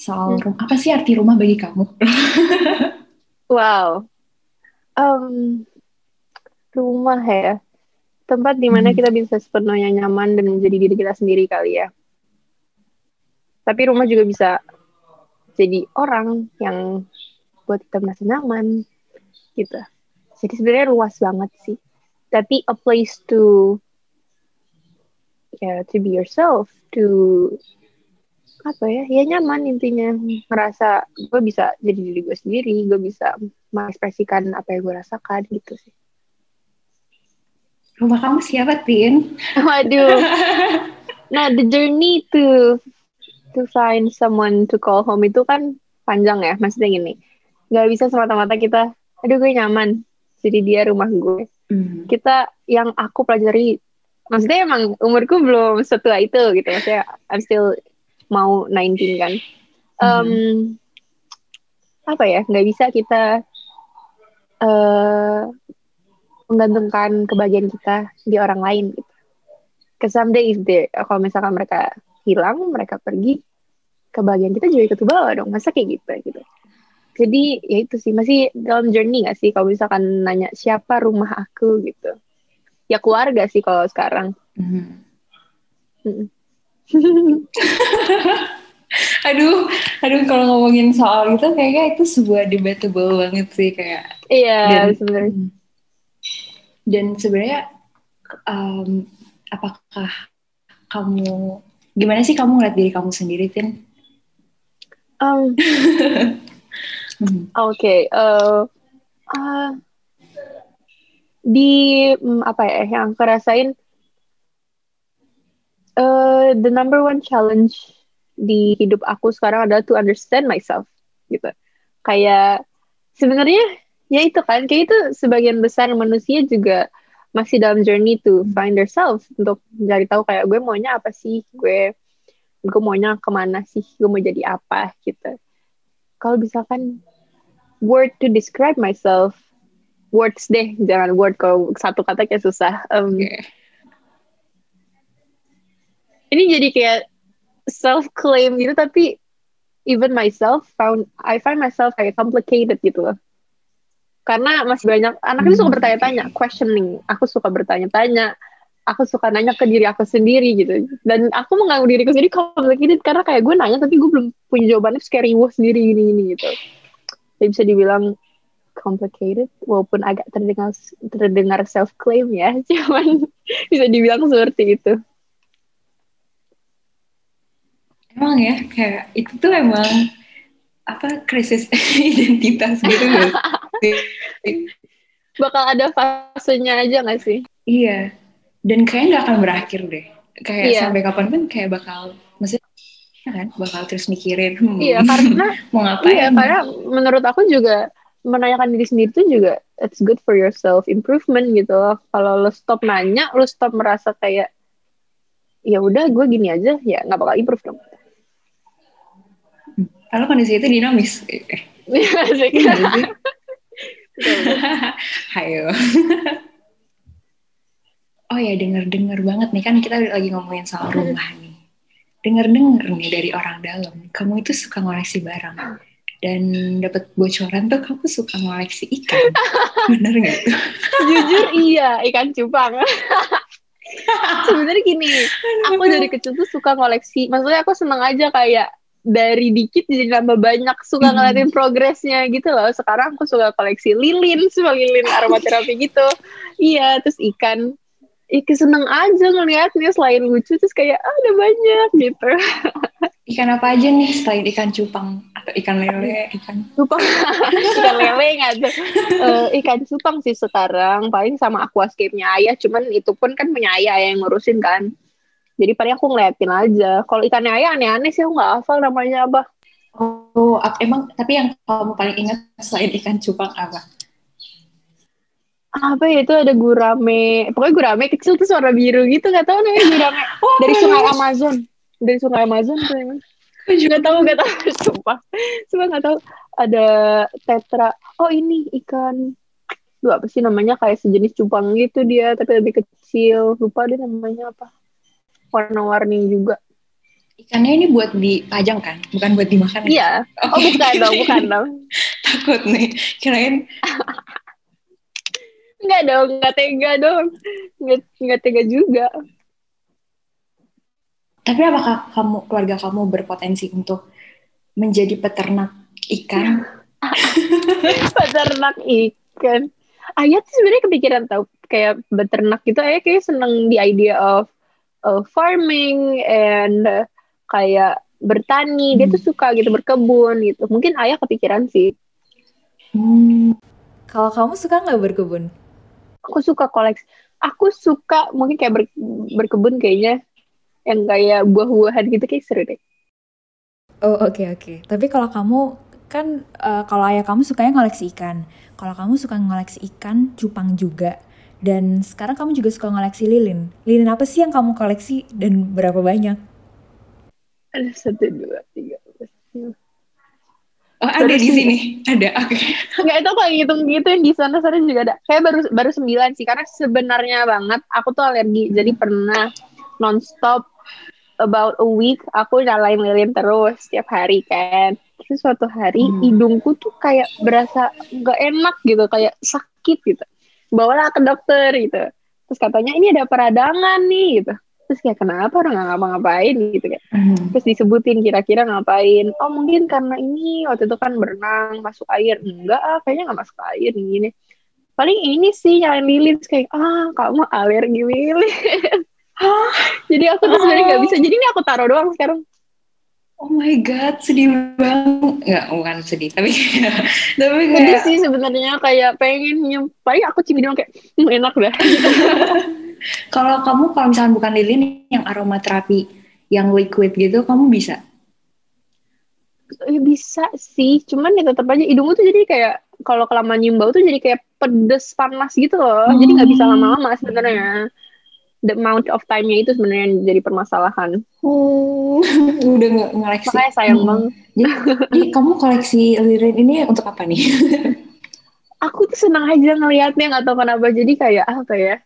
soal hmm. apa sih arti rumah bagi kamu? Wow. Um, rumah ya tempat di mana hmm. kita bisa sepenuhnya nyaman dan menjadi diri kita sendiri kali ya. Tapi rumah juga bisa jadi orang yang buat kita merasa nyaman gitu. Jadi sebenarnya luas banget sih. Tapi a place to ya yeah, to be yourself, to apa ya ya nyaman intinya ngerasa gue bisa jadi diri gue sendiri gue bisa mengekspresikan apa yang gue rasakan gitu sih rumah kamu siapa Tin? Waduh. nah the journey to to find someone to call home itu kan panjang ya maksudnya gini nggak bisa semata-mata kita aduh gue nyaman jadi dia rumah gue mm. kita yang aku pelajari maksudnya emang umurku belum setua itu gitu maksudnya I'm still mau 19 kan um, mm. apa ya nggak bisa kita uh, menggantungkan kebahagiaan kita di orang lain gitu. Cause someday if they, kalau misalkan mereka hilang, mereka pergi, kebahagiaan kita juga ikut bawah dong. Masa kayak gitu gitu. Jadi ya itu sih masih dalam journey gak sih kalau misalkan nanya siapa rumah aku gitu. Ya keluarga sih kalau sekarang. Mm. Mm. aduh, aduh kalau ngomongin soal itu kayaknya itu sebuah debatable banget sih kayak. Iya sebenarnya. Dan sebenarnya um, apakah kamu gimana sih kamu ngeliat diri kamu sendiri tin? Um, Oke, okay, uh, uh, di um, apa ya yang aku rasain uh, the number one challenge di hidup aku sekarang adalah to understand myself gitu. Kayak sebenarnya ya itu kan. Kayak itu sebagian besar manusia juga masih dalam journey to find yourself untuk mencari tahu kayak gue maunya apa sih? Gue gue maunya ke mana sih? Gue mau jadi apa? Gitu. Kalau misalkan word to describe myself words deh. Jangan word kalau satu kata kayak susah. Um, okay. ini jadi kayak self claim gitu tapi even myself found I find myself kayak complicated gitu loh karena masih banyak anak itu suka bertanya-tanya questioning. Aku suka bertanya-tanya. Aku suka nanya ke diri aku sendiri gitu. Dan aku menganggap diriku sendiri complicated karena kayak gue nanya tapi gue belum punya jawabannya terus kayak riwuh sendiri gini gini gitu. Jadi bisa dibilang complicated walaupun agak terdengar terdengar self claim ya cuman bisa dibilang seperti itu. Emang ya kayak itu tuh emang apa krisis identitas gitu bakal ada fasenya aja gak sih? Iya. Dan kayaknya nggak akan berakhir deh. Kayak iya. sampai kapan pun kayak bakal maksudnya ya kan bakal terus mikirin hmm, iya karena mau ngapain? iya karena menurut aku juga menanyakan diri sendiri itu juga it's good for your self improvement gitu loh. Kalau lo stop nanya lo stop merasa kayak ya udah gue gini aja ya nggak bakal improve dong kalau kondisi itu dinamis Iya sih. Hayo. Oh ya denger-denger banget nih kan kita lagi ngomongin soal rumah nih. Denger-denger nih dari orang dalam, kamu itu suka ngoleksi barang. Dan dapat bocoran tuh kamu suka ngoleksi ikan. Bener nggak tuh? Jujur iya, ikan cupang. Sebenarnya gini, aku dari kecil tuh suka ngoleksi. Maksudnya aku seneng aja kayak dari dikit jadi nambah banyak suka hmm. ngeliatin progresnya gitu loh. Sekarang aku suka koleksi lilin semua lilin aromaterapi gitu. Iya terus ikan. Ikan seneng aja ngeliatnya selain lucu terus kayak ah, ada banyak gitu. Ikan apa aja nih selain ikan cupang atau ikan lele ikan cupang. Ikan lele nggak ada. Uh, ikan cupang sih sekarang. Paling sama aquascape-nya ayah. Cuman itu pun kan punya ayah yang ngurusin kan jadi paling aku ngeliatin aja. Kalau ikannya ayah aneh-aneh sih aku nggak hafal namanya apa. Oh, emang tapi yang kamu paling ingat selain ikan cupang apa? Apa ya itu ada gurame. Pokoknya gurame kecil tuh warna biru gitu nggak tahu namanya gurame oh, dari sungai Amazon. Dari sungai Amazon tuh emang. Gak tahu gak tahu sumpah. Sumpah nggak tahu ada tetra. Oh ini ikan Duh, apa sih namanya kayak sejenis cupang gitu dia tapi lebih kecil lupa deh namanya apa warna-warni juga. Ikannya ini buat dipajang kan, bukan buat dimakan. Ya? Iya. Oh, oh bukan dong, bukan dong. Takut nih, kirain. Enggak dong, enggak tega dong. Enggak, enggak tega juga. Tapi apakah kamu keluarga kamu berpotensi untuk menjadi peternak ikan? peternak ikan. Ayah tuh sebenarnya kepikiran tau kayak beternak gitu ayah kayak seneng di idea of uh, farming and uh, kayak bertani. Hmm. dia tuh suka gitu berkebun gitu. Mungkin ayah kepikiran sih. Hmm. kalau kamu suka nggak berkebun? Aku suka koleksi aku suka mungkin kayak ber, berkebun kayaknya. Yang kayak buah-buahan gitu kayak seru deh. Oh oke okay, oke. Okay. tapi kalau kamu kan uh, kalau ayah kamu sukanya ngoleksi ikan. Kalau kamu suka ngoleksi ikan cupang juga dan sekarang kamu juga suka ngoleksi lilin. Lilin apa sih yang kamu koleksi dan berapa banyak? Ada satu, dua, tiga, empat, Oh, ada di sini. Ada. Oke. Okay. Enggak itu kalau ngitung gitu yang di sana sana juga ada. Kayak baru baru sembilan sih karena sebenarnya banget aku tuh alergi. Jadi pernah nonstop about a week aku nyalain lilin terus setiap hari kan. Terus suatu hari hmm. hidungku tuh kayak berasa nggak enak gitu, kayak sakit gitu bawalah ke dokter gitu. Terus katanya ini ada peradangan nih gitu. Terus kayak kenapa orang nggak ngapa-ngapain gitu kayak. Hmm. terus disebutin kira-kira ngapain. Oh mungkin karena ini waktu itu kan berenang masuk air. Enggak ah kayaknya nggak masuk air gini. Paling ini sih nyalain lilin. Kayak ah kamu alergi lilin. Jadi aku tuh sebenarnya nggak bisa. Jadi ini aku taruh doang sekarang Oh my god, sedih banget. Enggak, bukan sedih, tapi tapi kayak sih sebenarnya kayak pengen nyempai aku cimi doang kayak hm, enak dah. kalau kamu kalau misalnya bukan lilin yang aromaterapi yang liquid gitu, kamu bisa? Ya, bisa sih, cuman ya tetap aja hidungku tuh jadi kayak kalau kelamaan nyium bau tuh jadi kayak pedes panas gitu loh. Hmm. Jadi nggak bisa lama-lama sebenarnya the amount of time-nya itu sebenarnya yang jadi permasalahan. Oh, udah nggak ngoleksi. Makanya sayang hmm. banget. Jadi, jadi kamu koleksi lilin ini untuk apa nih? aku tuh senang aja ngelihatnya nggak tahu kenapa. Jadi kayak apa ya?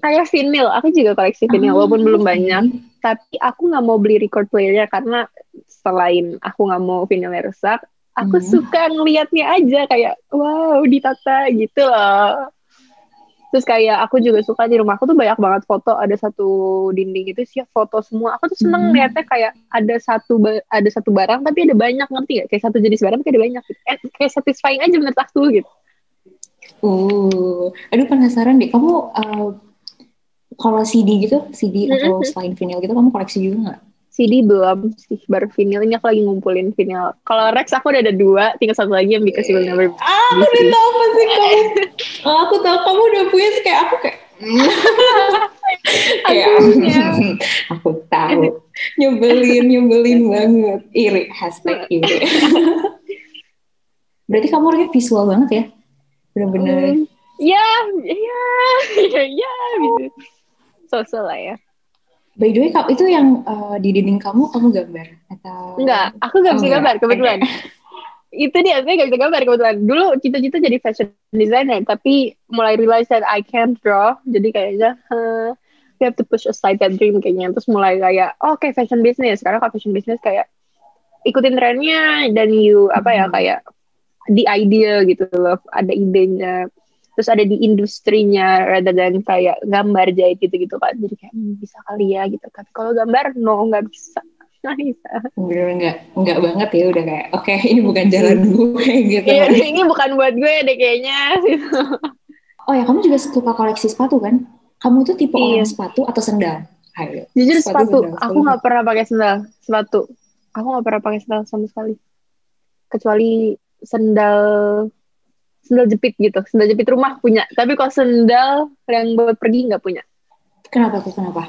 Kayak vinyl. Aku juga koleksi vinyl, oh. walaupun belum banyak. Tapi aku nggak mau beli record playernya karena selain aku nggak mau vinylnya rusak, aku hmm. suka ngelihatnya aja kayak wow ditata gitu loh. Terus kayak aku juga suka di rumahku tuh banyak banget foto ada satu dinding itu sih foto semua. Aku tuh seneng hmm. liatnya kayak ada satu ada satu barang tapi ada banyak ngerti gak kayak satu jenis barang tapi ada banyak gitu. eh, kayak satisfying aja menurut aku gitu. Uh aduh penasaran deh. Kamu uh, kalau CD gitu CD atau selain vinyl gitu kamu koleksi juga nggak CD belum sih baru vinyl ini aku lagi ngumpulin vinyl kalau Rex aku udah ada dua tinggal satu lagi yang Because You Will Never ah aku udah tahu pasti kamu. Oh, aku tahu kamu udah punya kayak aku kayak kayak aku tahu. Nyebelin nyebelin banget. Iri hashtag iri. Berarti kamu orangnya visual banget ya? Benar-benar hmm. ya ya ya ya gitu. Sosial lah ya By the way, itu yang uh, di dinding kamu, kamu gambar? Atau... Enggak, aku gak bisa oh, gambar, kebetulan. Itu dia, saya gak bisa gambar kebetulan. Dulu cita-cita jadi fashion designer, tapi mulai realize that I can't draw, jadi kayaknya, huh, we have to push aside that dream kayaknya. Terus mulai kayak, oh, oke okay, fashion business. Sekarang kalau fashion business kayak, ikutin trennya, dan you, apa ya, hmm. kayak, the idea gitu loh, ada idenya terus ada di industrinya rather than kayak gambar jahit gitu-gitu kan jadi kayak hmm, bisa kali ya gitu. Tapi kalau gambar no nggak bisa. Nggak bisa. Bener nggak nggak banget ya udah kayak oke okay, ini bukan jalan gue gitu. Iya ini bukan buat gue deh kayaknya oh ya kamu juga suka koleksi sepatu kan? Kamu tuh tipe iya. orang sepatu atau sendal? Ayo. jujur sepatu, sepatu. aku nggak pernah pakai sendal sepatu. Aku nggak pernah pakai sendal sama sekali. Kecuali sendal sendal jepit gitu. Sendal jepit rumah punya. Tapi kalau sendal yang buat pergi nggak punya. Kenapa tuh? Kenapa?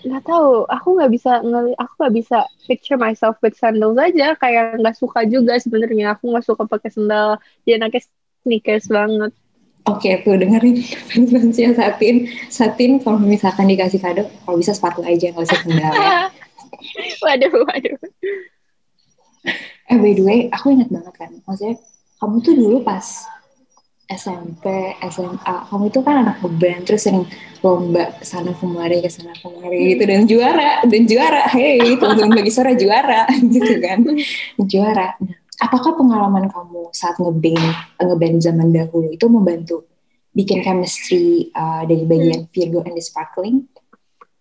Nggak tahu. Aku nggak bisa ngeli aku nggak bisa picture myself with sandals aja. Kayak nggak suka juga sebenarnya. Aku nggak suka pakai sendal. Dia anaknya sneakers banget. Oke, okay, tuh dengerin. Fans ya Satin. Satin kalau misalkan dikasih kado, kalau bisa sepatu aja, kalau usah sendal ya. waduh, waduh. Eh, by the way, aku ingat banget kan. Maksudnya, kamu tuh dulu pas SMP, SMA, kamu itu kan anak band terus sering lomba sana kemari ke sana kemari gitu dan juara dan juara, hey teman-teman bagi suara juara gitu kan, juara. Nah, apakah pengalaman kamu saat ngeband ngeband zaman dahulu itu membantu bikin chemistry uh, dari bagian. Virgo and the Sparkling?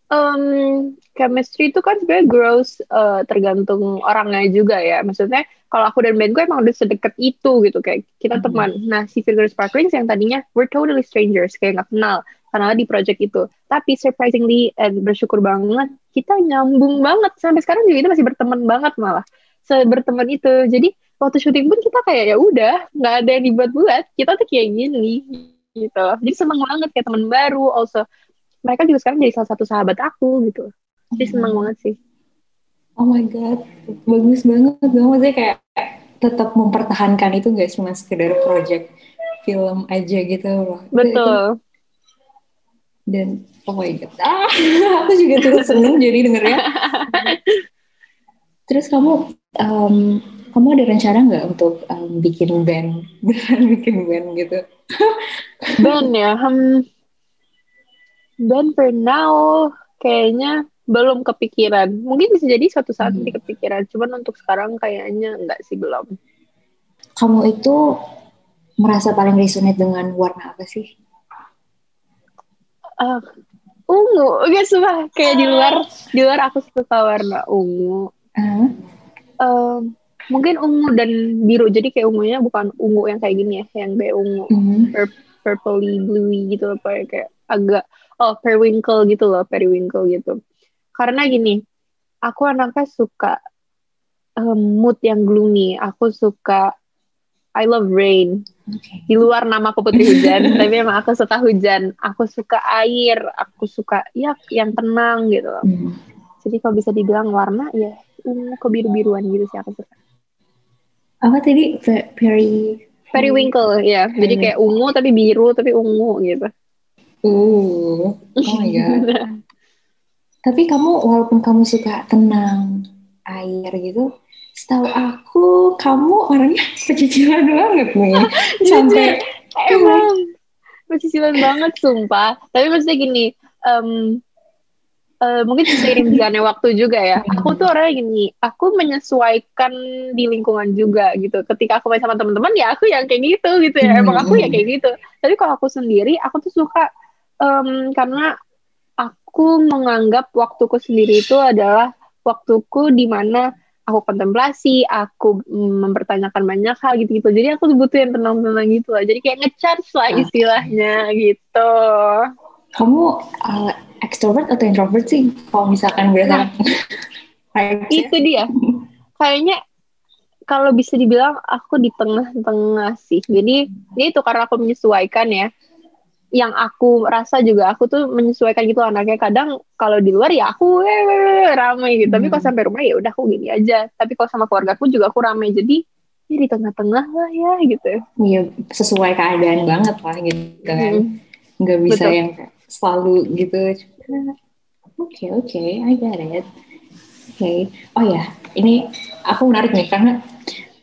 Um, chemistry itu kan sebenarnya grows uh, tergantung orangnya juga ya. Maksudnya kalau aku dan band gue emang udah sedekat itu gitu kayak kita mm-hmm. teman. Nah si Figure Sparklings yang tadinya we're totally strangers kayak nggak kenal karena di project itu. Tapi surprisingly and bersyukur banget kita nyambung banget sampai sekarang juga kita masih berteman banget malah. Berteman itu. Jadi waktu syuting pun kita kayak ya udah nggak ada yang dibuat-buat. Kita tuh kayak gini gitu. Jadi seneng banget kayak teman baru. Also mereka juga sekarang jadi salah satu sahabat aku gitu. Jadi seneng banget sih. Oh my god bagus banget gue maksudnya kayak tetap mempertahankan itu gak cuma sekedar project film aja gitu loh. Betul. Dan oh my god. Ah aku juga terus seneng jadi dengernya. Terus kamu um, kamu ada rencana nggak untuk um, bikin band? Beneran bikin band gitu. Band ya? Hmm, band for now kayaknya belum kepikiran. Mungkin bisa jadi suatu saat hmm. kepikiran. Cuman untuk sekarang kayaknya enggak sih belum. Kamu itu merasa paling resonate dengan warna apa sih? Uh, ungu. Oke, sumpah kayak di luar di luar aku suka warna ungu. Uh. Uh, mungkin ungu dan biru. Jadi kayak ungunya bukan ungu yang kayak gini ya, yang kayak ungu uh mm-hmm. -huh. purpley bluey gitu apa ya kayak agak oh periwinkle gitu loh, periwinkle gitu. Karena gini aku anaknya suka um, mood yang gloomy. Aku suka I love rain. Okay. di luar nama aku putri hujan tapi emang aku suka hujan. Aku suka air aku suka ya yang tenang gitu loh. Hmm. jadi kalau bisa dibilang warna ya ungu kebiru biruan gitu sih aku suka. Apa tadi? Peri periwinkle ya. Jadi kayak ungu tapi biru tapi ungu gitu uh oh my god Tapi kamu walaupun kamu suka tenang air gitu, setahu aku kamu orangnya pecicilan banget nih. Sampai emang pecicilan banget sumpah. Tapi maksudnya gini, um, uh, mungkin seiring jalannya waktu juga ya. Aku tuh orangnya gini, aku menyesuaikan di lingkungan juga gitu. Ketika aku main sama teman-teman ya aku yang kayak gitu gitu ya. Emang aku ya kayak gitu. Tapi kalau aku sendiri, aku tuh suka um, karena aku menganggap waktuku sendiri itu adalah waktuku di mana aku kontemplasi, aku mempertanyakan banyak hal gitu-gitu. Jadi aku butuh yang tenang-tenang gitu lah. Jadi kayak ngecharge lah istilahnya gitu. Kamu uh, extrovert atau introvert sih? Kalau misalkan berdasarkan nah, itu dia. Kayaknya kalau bisa dibilang aku di tengah-tengah sih. Jadi ini itu karena aku menyesuaikan ya yang aku rasa juga aku tuh menyesuaikan gitu anaknya kadang kalau di luar ya aku eh, ramai gitu hmm. tapi kalau hmm. sampai rumah ya udah aku gini aja tapi kalau sama keluarga aku juga aku ramai jadi ya di tengah-tengah lah ya gitu iya sesuai keadaan banget lah gitu kan hmm. nggak bisa Betul. yang selalu gitu Oke, okay, oke, okay, I get it. Oke. Okay. Oh ya, ini aku menarik nih karena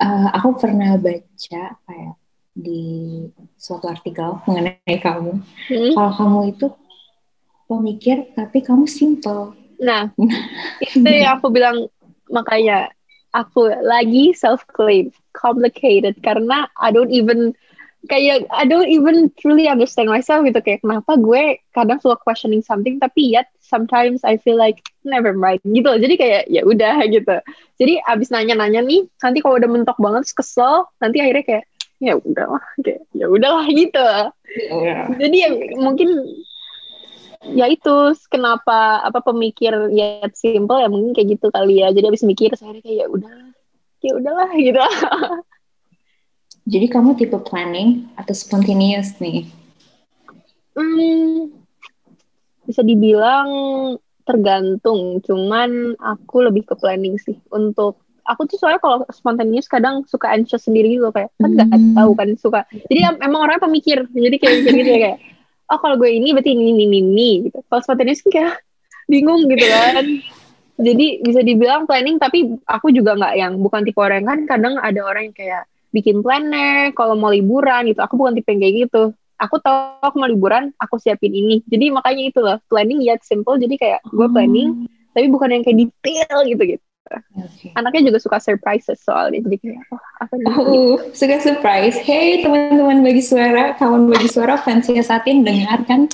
uh, aku pernah baca kayak di suatu artikel mengenai kamu. Hmm? Kalau kamu itu pemikir tapi kamu simple. Nah, itu yang aku bilang makanya aku lagi self claim complicated karena I don't even kayak I don't even truly understand myself gitu kayak kenapa gue kadang suka questioning something tapi yet sometimes I feel like never mind gitu jadi kayak ya udah gitu jadi abis nanya-nanya nih nanti kalau udah mentok banget kesel nanti akhirnya kayak ya udahlah kayak ya udahlah gitu yeah. jadi ya mungkin ya itu kenapa apa pemikir ya simple ya mungkin kayak gitu kali ya jadi abis mikir saya kayak ya udah ya udahlah gitu Jadi kamu tipe planning atau spontaneous nih? Hmm, bisa dibilang tergantung. Cuman aku lebih ke planning sih. Untuk aku tuh soalnya kalau spontaneous kadang suka anxious sendiri gitu kayak kan nggak hmm. tahu kan suka. Jadi emang orang pemikir. Jadi kayak gitu ya kayak oh kalau gue ini berarti ini ini ini gitu. Kalau spontaneous kan kayak bingung gitu kan. Jadi bisa dibilang planning tapi aku juga nggak yang bukan tipe orang kan kadang ada orang yang kayak bikin planner kalau mau liburan gitu aku bukan tipe yang kayak gitu aku tahu aku mau liburan aku siapin ini jadi makanya itu loh planning yet simple jadi kayak gue planning hmm. tapi bukan yang kayak detail gitu gitu Okay. Anaknya juga suka surprises soalnya, jadi kayak oh, apa nih? Oh, suka surprise. Hey teman-teman bagi suara, kawan bagi suara, fansnya Satin dengarkan.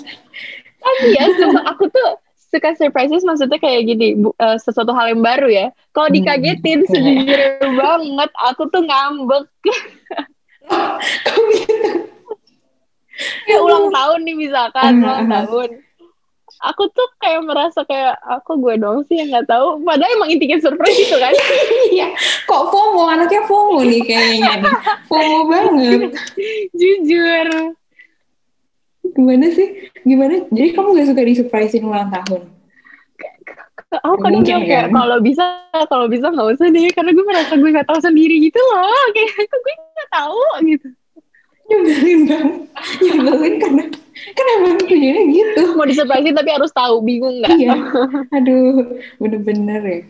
Tapi ya, aku tuh suka surprises maksudnya kayak gini bu, uh, sesuatu hal yang baru ya kalau hmm. dikagetin hmm. sejujurnya banget aku tuh ngambek kayak ulang tahun nih misalkan ulang tahun aku tuh kayak merasa kayak aku gue dong sih yang nggak tahu. Padahal emang intinya surprise gitu kan. Iya. Kok FOMO? Anaknya FOMO nih kayaknya nih. FOMO banget. Jujur. Gimana sih? Gimana? Jadi kamu gak suka disurprisein ulang tahun? Aku kadang bilang kayak kan? kalau bisa kalau bisa nggak usah deh. Karena gue merasa gue nggak tahu sendiri gitu loh. Kayak aku gue nggak tahu? Gitu. Nyebelin banget. Nyebelin karena kan emang tujuannya gitu mau disurprisein tapi harus tahu bingung nggak iya aduh bener-bener ya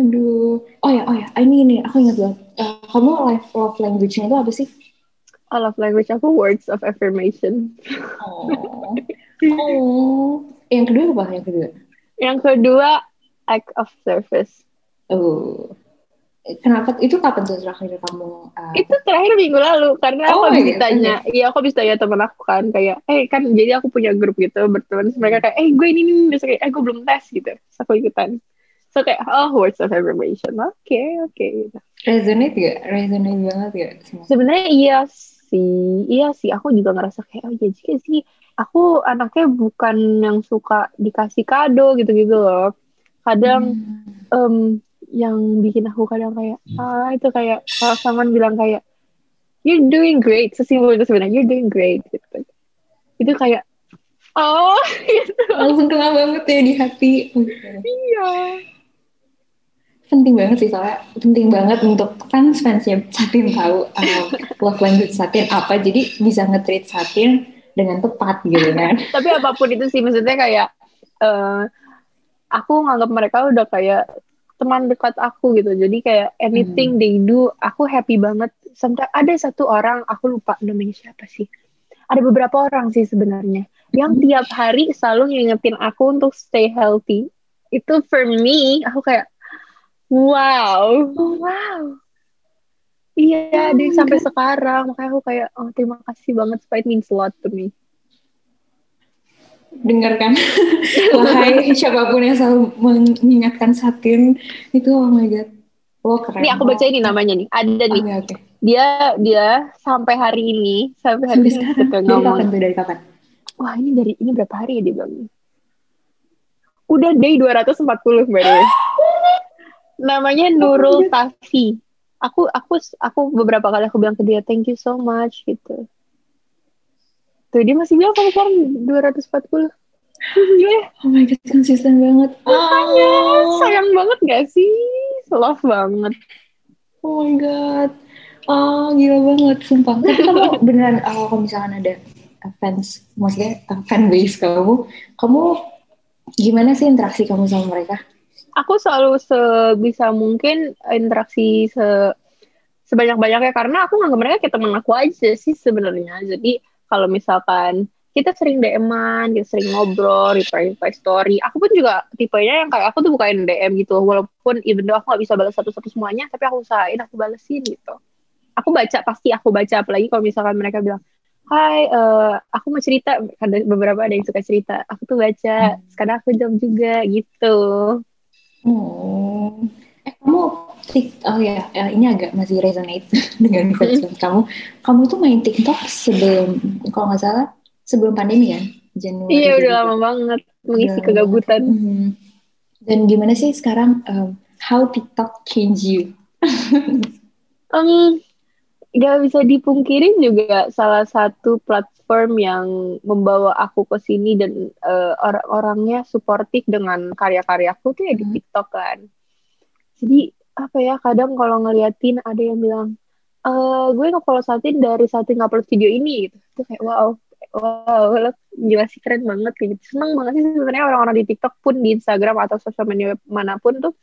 aduh oh ya oh ya ini ini aku ingat banget uh, kamu life love language-nya itu apa sih I love language aku words of affirmation. Oh. oh. Yang kedua apa? Yang kedua? Yang kedua act of service. Oh. Kenapa itu kapan tuh terakhir kamu? Uh... Itu terakhir minggu lalu karena oh, aku bisa tanya, iya aku bisa tanya teman aku kan kayak, eh kan jadi aku punya grup gitu berteman mereka kayak, eh gue ini nih, kayak, eh gue belum tes gitu, Terus aku ikutan. So kayak, oh words of affirmation, oke okay, oke. Okay. Resonate gak? Resonate banget gak? Sebenarnya iya sih iya sih aku juga ngerasa kayak oh ya juga sih aku anaknya bukan yang suka dikasih kado gitu-gitu loh kadang hmm. um, yang bikin aku kadang kayak ah itu kayak kalau saman bilang kayak you're doing great sesimpel itu sebenarnya you're doing great gitu. Itu kayak oh gitu. langsung kena banget ya di hati. Iya. Penting banget sih soalnya penting banget untuk fans fansnya Satin tahu uh, love language Satin apa. Jadi bisa nge-treat Satin dengan tepat gitu kan. Tapi apa pun itu sih maksudnya kayak uh, aku nganggap mereka udah kayak teman dekat aku gitu. Jadi kayak anything hmm. they do aku happy banget. Sampai ada satu orang aku lupa namanya siapa sih. Ada beberapa orang sih sebenarnya. Yang hmm. tiap hari selalu ngingetin aku untuk stay healthy. Itu for me aku kayak wow. Wow. Iya oh, sampai sekarang. Makanya aku kayak oh terima kasih banget. Supaya it means a lot to me dengarkan wahai siapa pun yang selalu mengingatkan Satin itu oh my god Oh keren. Nih aku baca ini namanya nih. Ada nih. Okay, okay. Dia dia sampai hari ini sampai hari sampai ini sekarang. Dari kapan? Dari kapan? Wah ini dari ini berapa hari ya dia bilang? Udah day 240 by the way. namanya Nurul Tafi. Aku aku aku beberapa kali aku bilang ke dia thank you so much gitu. Tuh dia masih bilang kamu sekarang 240. Oh my god, konsisten banget. Makanya, oh. sayang banget gak sih? Love banget. Oh my god. Oh, gila banget, sumpah. Tapi kamu beneran, uh, kalau misalkan ada fans, maksudnya uh, fan base kamu, kamu gimana sih interaksi kamu sama mereka? Aku selalu sebisa mungkin interaksi se sebanyak-banyaknya karena aku nganggap mereka kayak teman aku aja sih sebenarnya. Jadi kalau misalkan kita sering DM-an, kita sering ngobrol, reply-reply story. Aku pun juga tipenya yang kayak aku tuh bukain DM gitu, walaupun even though aku gak bisa balas satu-satu semuanya, tapi aku usahain aku balesin gitu. Aku baca, pasti aku baca, apalagi kalau misalkan mereka bilang, Hai, uh, aku mau cerita, ada beberapa ada yang suka cerita, aku tuh baca, hmm. sekarang aku jawab juga gitu. Hmm. Eh, kamu oh ya, ya ini agak masih resonate dengan hmm. kamu. Kamu tuh main TikTok sebelum, kalau nggak salah, sebelum pandemi kan Januari iya udah lama banget mengisi udah kegabutan hmm. dan gimana sih sekarang um, how TikTok change you um, gak bisa dipungkirin juga salah satu platform yang membawa aku ke sini dan uh, orang-orangnya suportif dengan karya-karyaku tuh ya di hmm. TikTok kan jadi apa ya kadang kalau ngeliatin ada yang bilang uh, gue nge-follow Satin dari Satin ngupload video ini gitu. Itu kayak wow wow lo gila sih keren banget gitu. Seneng banget sih sebenarnya orang-orang di TikTok pun di Instagram atau sosial media mana pun tuh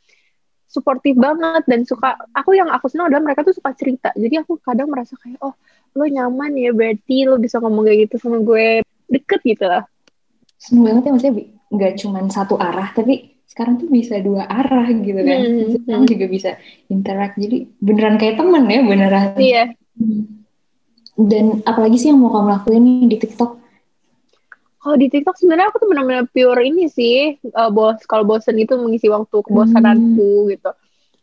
suportif banget dan suka aku yang aku senang adalah mereka tuh suka cerita. Jadi aku kadang merasa kayak oh lo nyaman ya berarti lo bisa ngomong kayak gitu sama gue. Deket gitu lah. Seneng banget ya maksudnya nggak cuma satu arah tapi sekarang tuh bisa dua arah gitu kan hmm, hmm. juga bisa interact jadi beneran kayak temen ya beneran iya hmm dan apalagi sih yang mau kamu lakuin nih di TikTok? Kalau di TikTok sebenarnya aku tuh benar-benar pure ini sih, uh, bos kalau bosen itu mengisi waktu kebosananku hmm. gitu.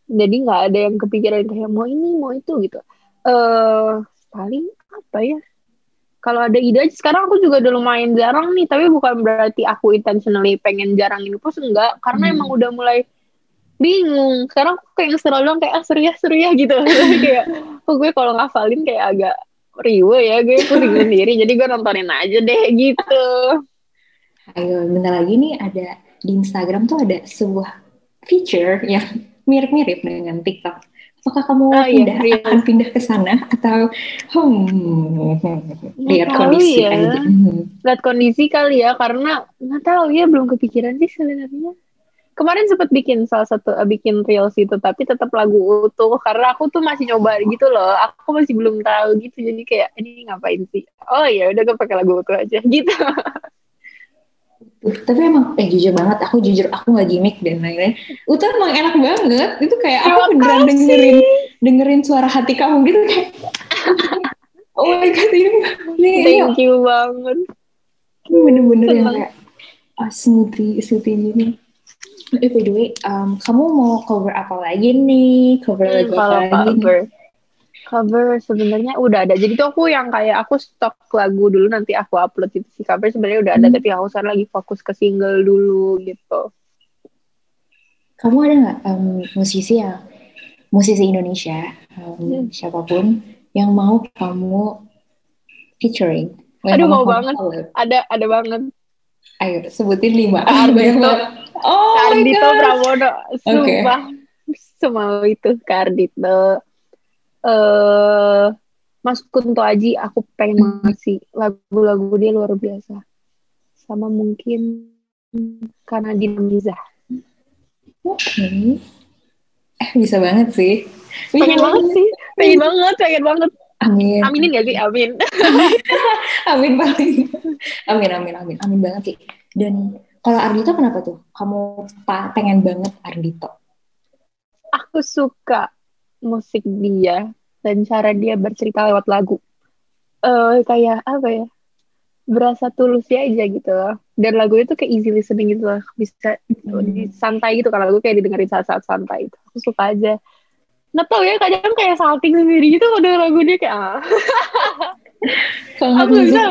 Jadi nggak ada yang kepikiran kayak mau ini mau itu gitu. Eh uh, paling apa ya? Kalau ada ide aja sekarang aku juga udah lumayan jarang nih, tapi bukan berarti aku intentionally pengen jarang ini post enggak, karena hmm. emang udah mulai bingung. Sekarang aku kayak seru dong kayak ah, seru ya seru ya gitu. kayak oh, gue kalau ngafalin kayak agak riwe ya gue pusing sendiri jadi gue nontonin aja deh gitu ayo bentar lagi nih ada di Instagram tuh ada sebuah feature yang mirip-mirip dengan TikTok apakah kamu oh, pindah iya, akan pindah ke sana? Atau hmm, lihat kondisi ya. aja. Hmm. lihat kondisi kali ya karena nggak tahu ya belum kepikiran sih sebenarnya. Kemarin sempat bikin salah satu uh, bikin reels itu tapi tetap lagu utuh karena aku tuh masih nyoba gitu loh. Aku masih belum tahu gitu jadi kayak ini ngapain sih? Oh ya udah gue pakai lagu utuh aja gitu tapi emang eh jujur banget aku jujur aku nggak gimmick dan lain-lain. Itu emang enak banget. Itu kayak aku beneran dengerin dengerin suara hati kamu gitu kayak oh my god ini, ini thank you banget. Ini bener-bener yang kayak ah, smoothie smoothie gini Eh, by the way, um, kamu mau cover apa lagi nih? Cover hmm, lagu apa lagi? Cover, cover sebenarnya udah ada. Jadi tuh aku yang kayak aku stok lagu dulu nanti aku upload itu si cover sebenarnya udah ada, hmm. tapi aku sekarang lagi fokus ke single dulu gitu. Kamu ada nggak um, musisi yang musisi Indonesia um, hmm. siapa pun yang mau kamu featuring? Aduh mau banget. Ada ada banget. Ayo sebutin lima. Ardito. oh Kardito Pramono. Sumpah. Okay. Semua itu Kardito. Uh, Mas Kunto Aji aku pengen hmm. ngasih lagu-lagu dia luar biasa. Sama mungkin karena dinamiza. Oke. Okay. Eh bisa banget sih. Bisa pengen banget sih. Pengen banget, pengen banget. Amin. Aminin gak sih? Amin. amin paling. Amin, amin, amin. Amin banget sih. Dan Kalau Ardito kenapa tuh? Kamu pengen banget Ardito? Aku suka musik dia dan cara dia bercerita lewat lagu. Uh, kayak apa ya? Berasa tulus ya aja gitu loh. Dan lagu itu kayak easy listening gitu loh. Bisa hmm. santai gitu kalau lagu kayak didengerin saat-saat santai itu. Aku suka aja. Nggak tau ya, kadang kayak salting sendiri gitu kalau lagu dia kayak ah. aku bisa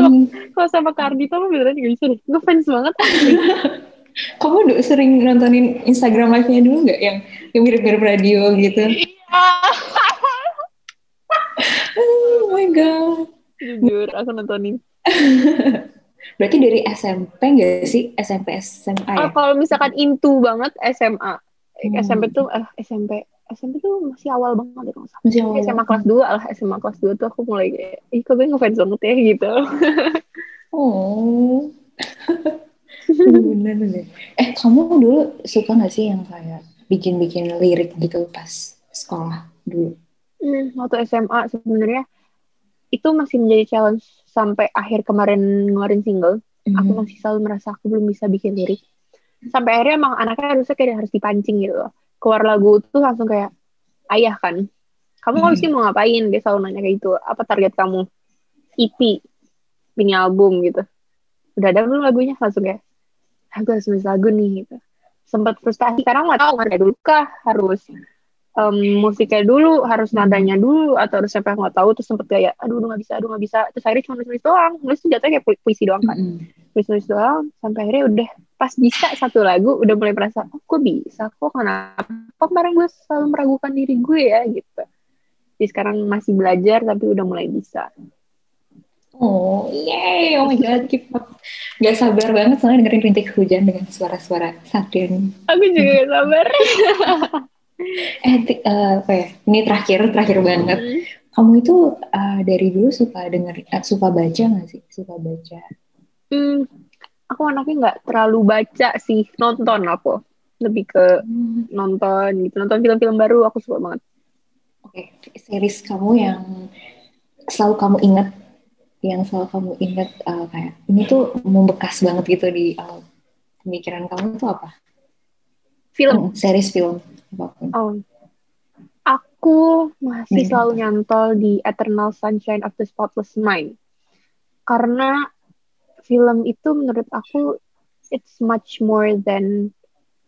kalau sama Kardito mah beneran gak bisa deh ngefans banget kamu udah sering nontonin Instagram live-nya dulu nggak? Yang yang mirip-mirip radio gitu. Iya. Oh my god. Jujur aku nontonin. Berarti dari SMP gak sih? SMP SMA ya? Oh, kalau misalkan into banget SMA hmm. SMP tuh eh SMP SMP tuh masih awal banget ya masih awal. SMA kelas 2 lah SMA kelas 2 tuh aku mulai kayak ih kok gue ngefans banget ya gitu. Oh bener bener. Eh kamu dulu suka gak sih yang kayak bikin-bikin lirik gitu pas sekolah dulu? Hmm, waktu SMA sebenarnya itu masih menjadi challenge sampai akhir kemarin ngeluarin single. Mm. aku masih selalu merasa aku belum bisa bikin lirik. Sampai akhirnya emang anaknya harusnya kayak harus dipancing gitu loh. Keluar lagu tuh langsung kayak ayah kan. Kamu hmm. sih mau ngapain? Dia selalu nanya kayak gitu. Apa target kamu? EP mini album gitu. Udah ada belum lagunya? Langsung kayak aku harus nulis lagu nih gitu. Sempat frustasi karena nggak tahu kayak dulu kah harus um, musiknya dulu harus nadanya dulu atau harus siapa yang nggak tahu terus sempet kayak aduh nggak bisa aduh nggak bisa. Terus akhirnya cuma nulis nulis doang. Nulis tuh jatuhnya kayak puisi doang kan. Nulis nulis doang sampai akhirnya udah pas bisa satu lagu udah mulai merasa oh kok bisa? Kok kenapa kemarin gue selalu meragukan diri gue ya? Gitu. Jadi sekarang masih belajar tapi udah mulai bisa Oh, yay! Oh my God, keep up. Gak sabar banget soalnya dengerin rintik hujan dengan suara-suara satin. Aku juga gak sabar. eh, uh, apa ya? Ini terakhir, terakhir banget. Hmm. Kamu itu uh, dari dulu suka denger, uh, suka baca gak sih? Suka baca? Hmm, aku anaknya nggak terlalu baca sih nonton aku lebih ke hmm. nonton gitu nonton film-film baru aku suka banget oke okay. series kamu yang selalu kamu ingat yang selalu kamu ingat uh, kayak ini tuh membekas banget gitu di uh, pemikiran kamu tuh apa film hmm, series film apa pun oh aku masih hmm. selalu nyantol di Eternal Sunshine of the Spotless Mind karena film itu menurut aku it's much more than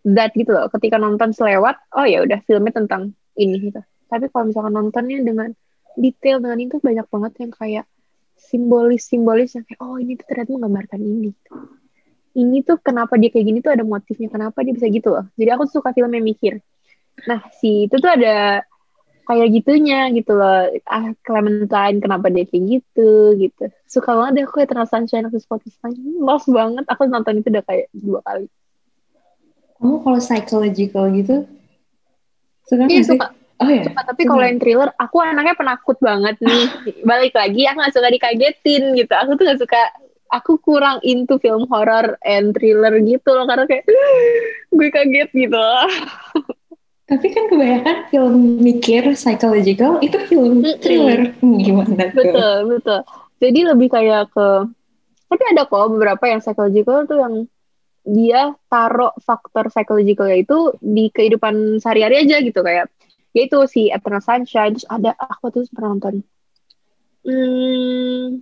that gitu loh. Ketika nonton selewat, oh ya udah filmnya tentang ini gitu. Tapi kalau misalkan nontonnya dengan detail dengan itu banyak banget yang kayak simbolis-simbolis yang kayak oh ini tuh ternyata menggambarkan ini. Ini tuh kenapa dia kayak gini tuh ada motifnya, kenapa dia bisa gitu loh. Jadi aku suka film yang mikir. Nah, si itu tuh ada kayak gitunya gitu loh. Ah Clementine kenapa dia kayak gitu gitu. Suka banget deh aku Eternal Sunshine of the Spotless love banget. Aku nonton itu udah kayak dua kali. Kamu kalau psychological gitu? Suka iya suka Oh ya. Suka, tapi kalau yang thriller, aku anaknya penakut banget nih. Balik lagi, aku gak suka dikagetin gitu. Aku tuh gak suka, aku kurang into film horror and thriller gitu loh. Karena kayak, gue kaget gitu Tapi kan kebanyakan film mikir psychological itu film thriller. Mm -hmm. Gimana tuh? Betul, betul. Jadi lebih kayak ke tapi ada kok beberapa yang psychological tuh yang dia taruh faktor psychological itu di kehidupan sehari-hari aja gitu kayak yaitu si Eternal Sunshine terus ada aku tuh pernah nonton. Hmm,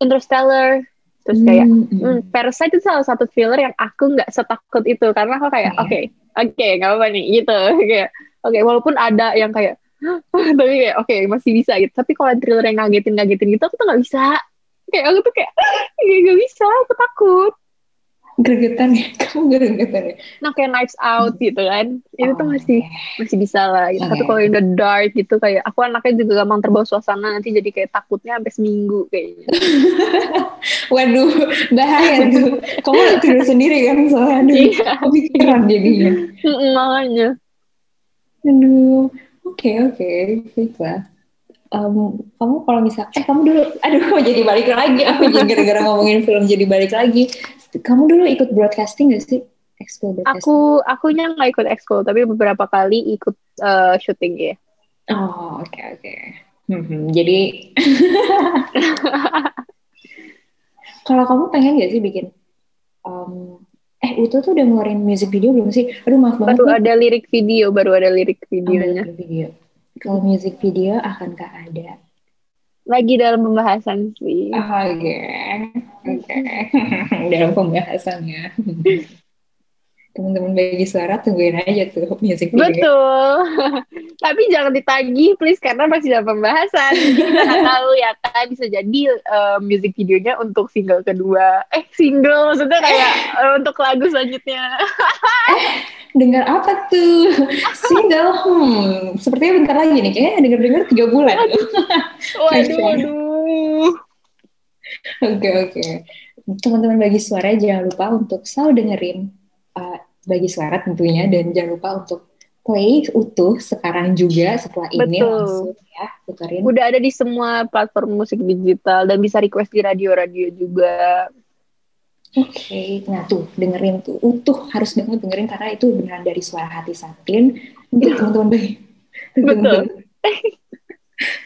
Interstellar. Terus kayak mm -hmm. hmm, Parasite itu salah satu thriller yang aku nggak setakut itu karena aku kayak iya. oke okay, oke okay, nggak apa-apa nih gitu. Kayak oke okay, walaupun ada yang kayak tapi kayak oke okay, masih bisa gitu. Tapi kalau thriller yang ngagetin ngagetin gitu aku tuh nggak bisa. Kayak aku tuh kayak nggak bisa aku takut gregetan ya kamu gregetan ya? Nah kayak Knives Out gitu kan. Itu tuh masih masih bisa lah gitu. Okay. tapi kalau in the dark gitu kayak aku anaknya juga gampang terbawa suasana nanti jadi kayak takutnya sampai seminggu kayaknya waduh bahaya tuh. Kamu tidur sendiri kan? Soalnya aduh iya. kepikiran jadinya. Makanya. Aduh oke okay, oke okay. baiklah. Um, kamu kalau misal eh kamu dulu aduh mau jadi balik lagi. Aku jadi gara-gara ngomongin film jadi balik lagi kamu dulu ikut broadcasting gak sih? Ekskul Aku akunya nggak ikut ekskul, tapi beberapa kali ikut uh, syuting ya. Oh oke okay, oke. Okay. Hmm, jadi kalau kamu pengen gak sih bikin um, eh Utu tuh udah ngeluarin music video belum sih? Aduh maaf banget. Baru nih. ada lirik video, baru ada lirik videonya. Oh, video. Kalau music video akankah ada? Lagi dalam pembahasan sih. Oke, okay. Oke. Okay. dalam pembahasan ya. teman-teman bagi suara tungguin aja tuh music video. Betul. Tapi jangan ditagih please karena masih dalam pembahasan. Kita tahu ya kan bisa jadi uh, music videonya untuk single kedua. Eh single maksudnya kayak uh, untuk lagu selanjutnya. eh, dengar apa tuh? single. Hmm, sepertinya bentar lagi nih kayaknya dengar-dengar tiga bulan. waduh, waduh. Oke, oke. Teman-teman bagi suara jangan lupa untuk selalu dengerin uh, bagi suara tentunya dan jangan lupa untuk play utuh sekarang juga setelah ini Betul. langsung ya puterin. Udah ada di semua platform musik digital dan bisa request di radio-radio juga. Oke, okay. nah tuh dengerin tuh utuh harus banget dengerin karena itu beneran dari suara hati Satin untuk iya. teman-teman bagi Betul.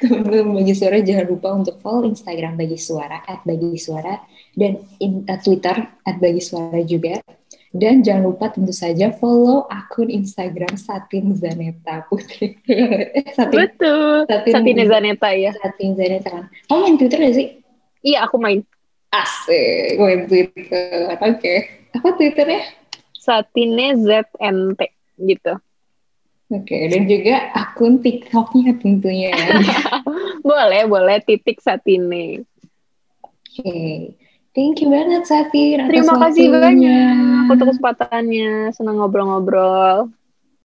teman-teman bagi suara jangan lupa untuk follow Instagram bagi suara at bagi suara dan in, uh, Twitter at bagi suara juga dan jangan lupa tentu saja follow akun Instagram Satin Zaneta Putri. eh, Satin, Betul. Satin, Satin Zaneta ya. Satin Zaneta kan. Kamu main Twitter gak sih? Iya, aku main. Asik, main Twitter. Oke. Okay. Apa Twitternya? Satine ZNT gitu. Oke, okay, dan juga akun TikToknya tentunya. Ya. boleh, boleh titik Satine. Oke. Okay. Thank you banget Safir Terima kasih banyak untuk kesempatannya. Senang ngobrol-ngobrol.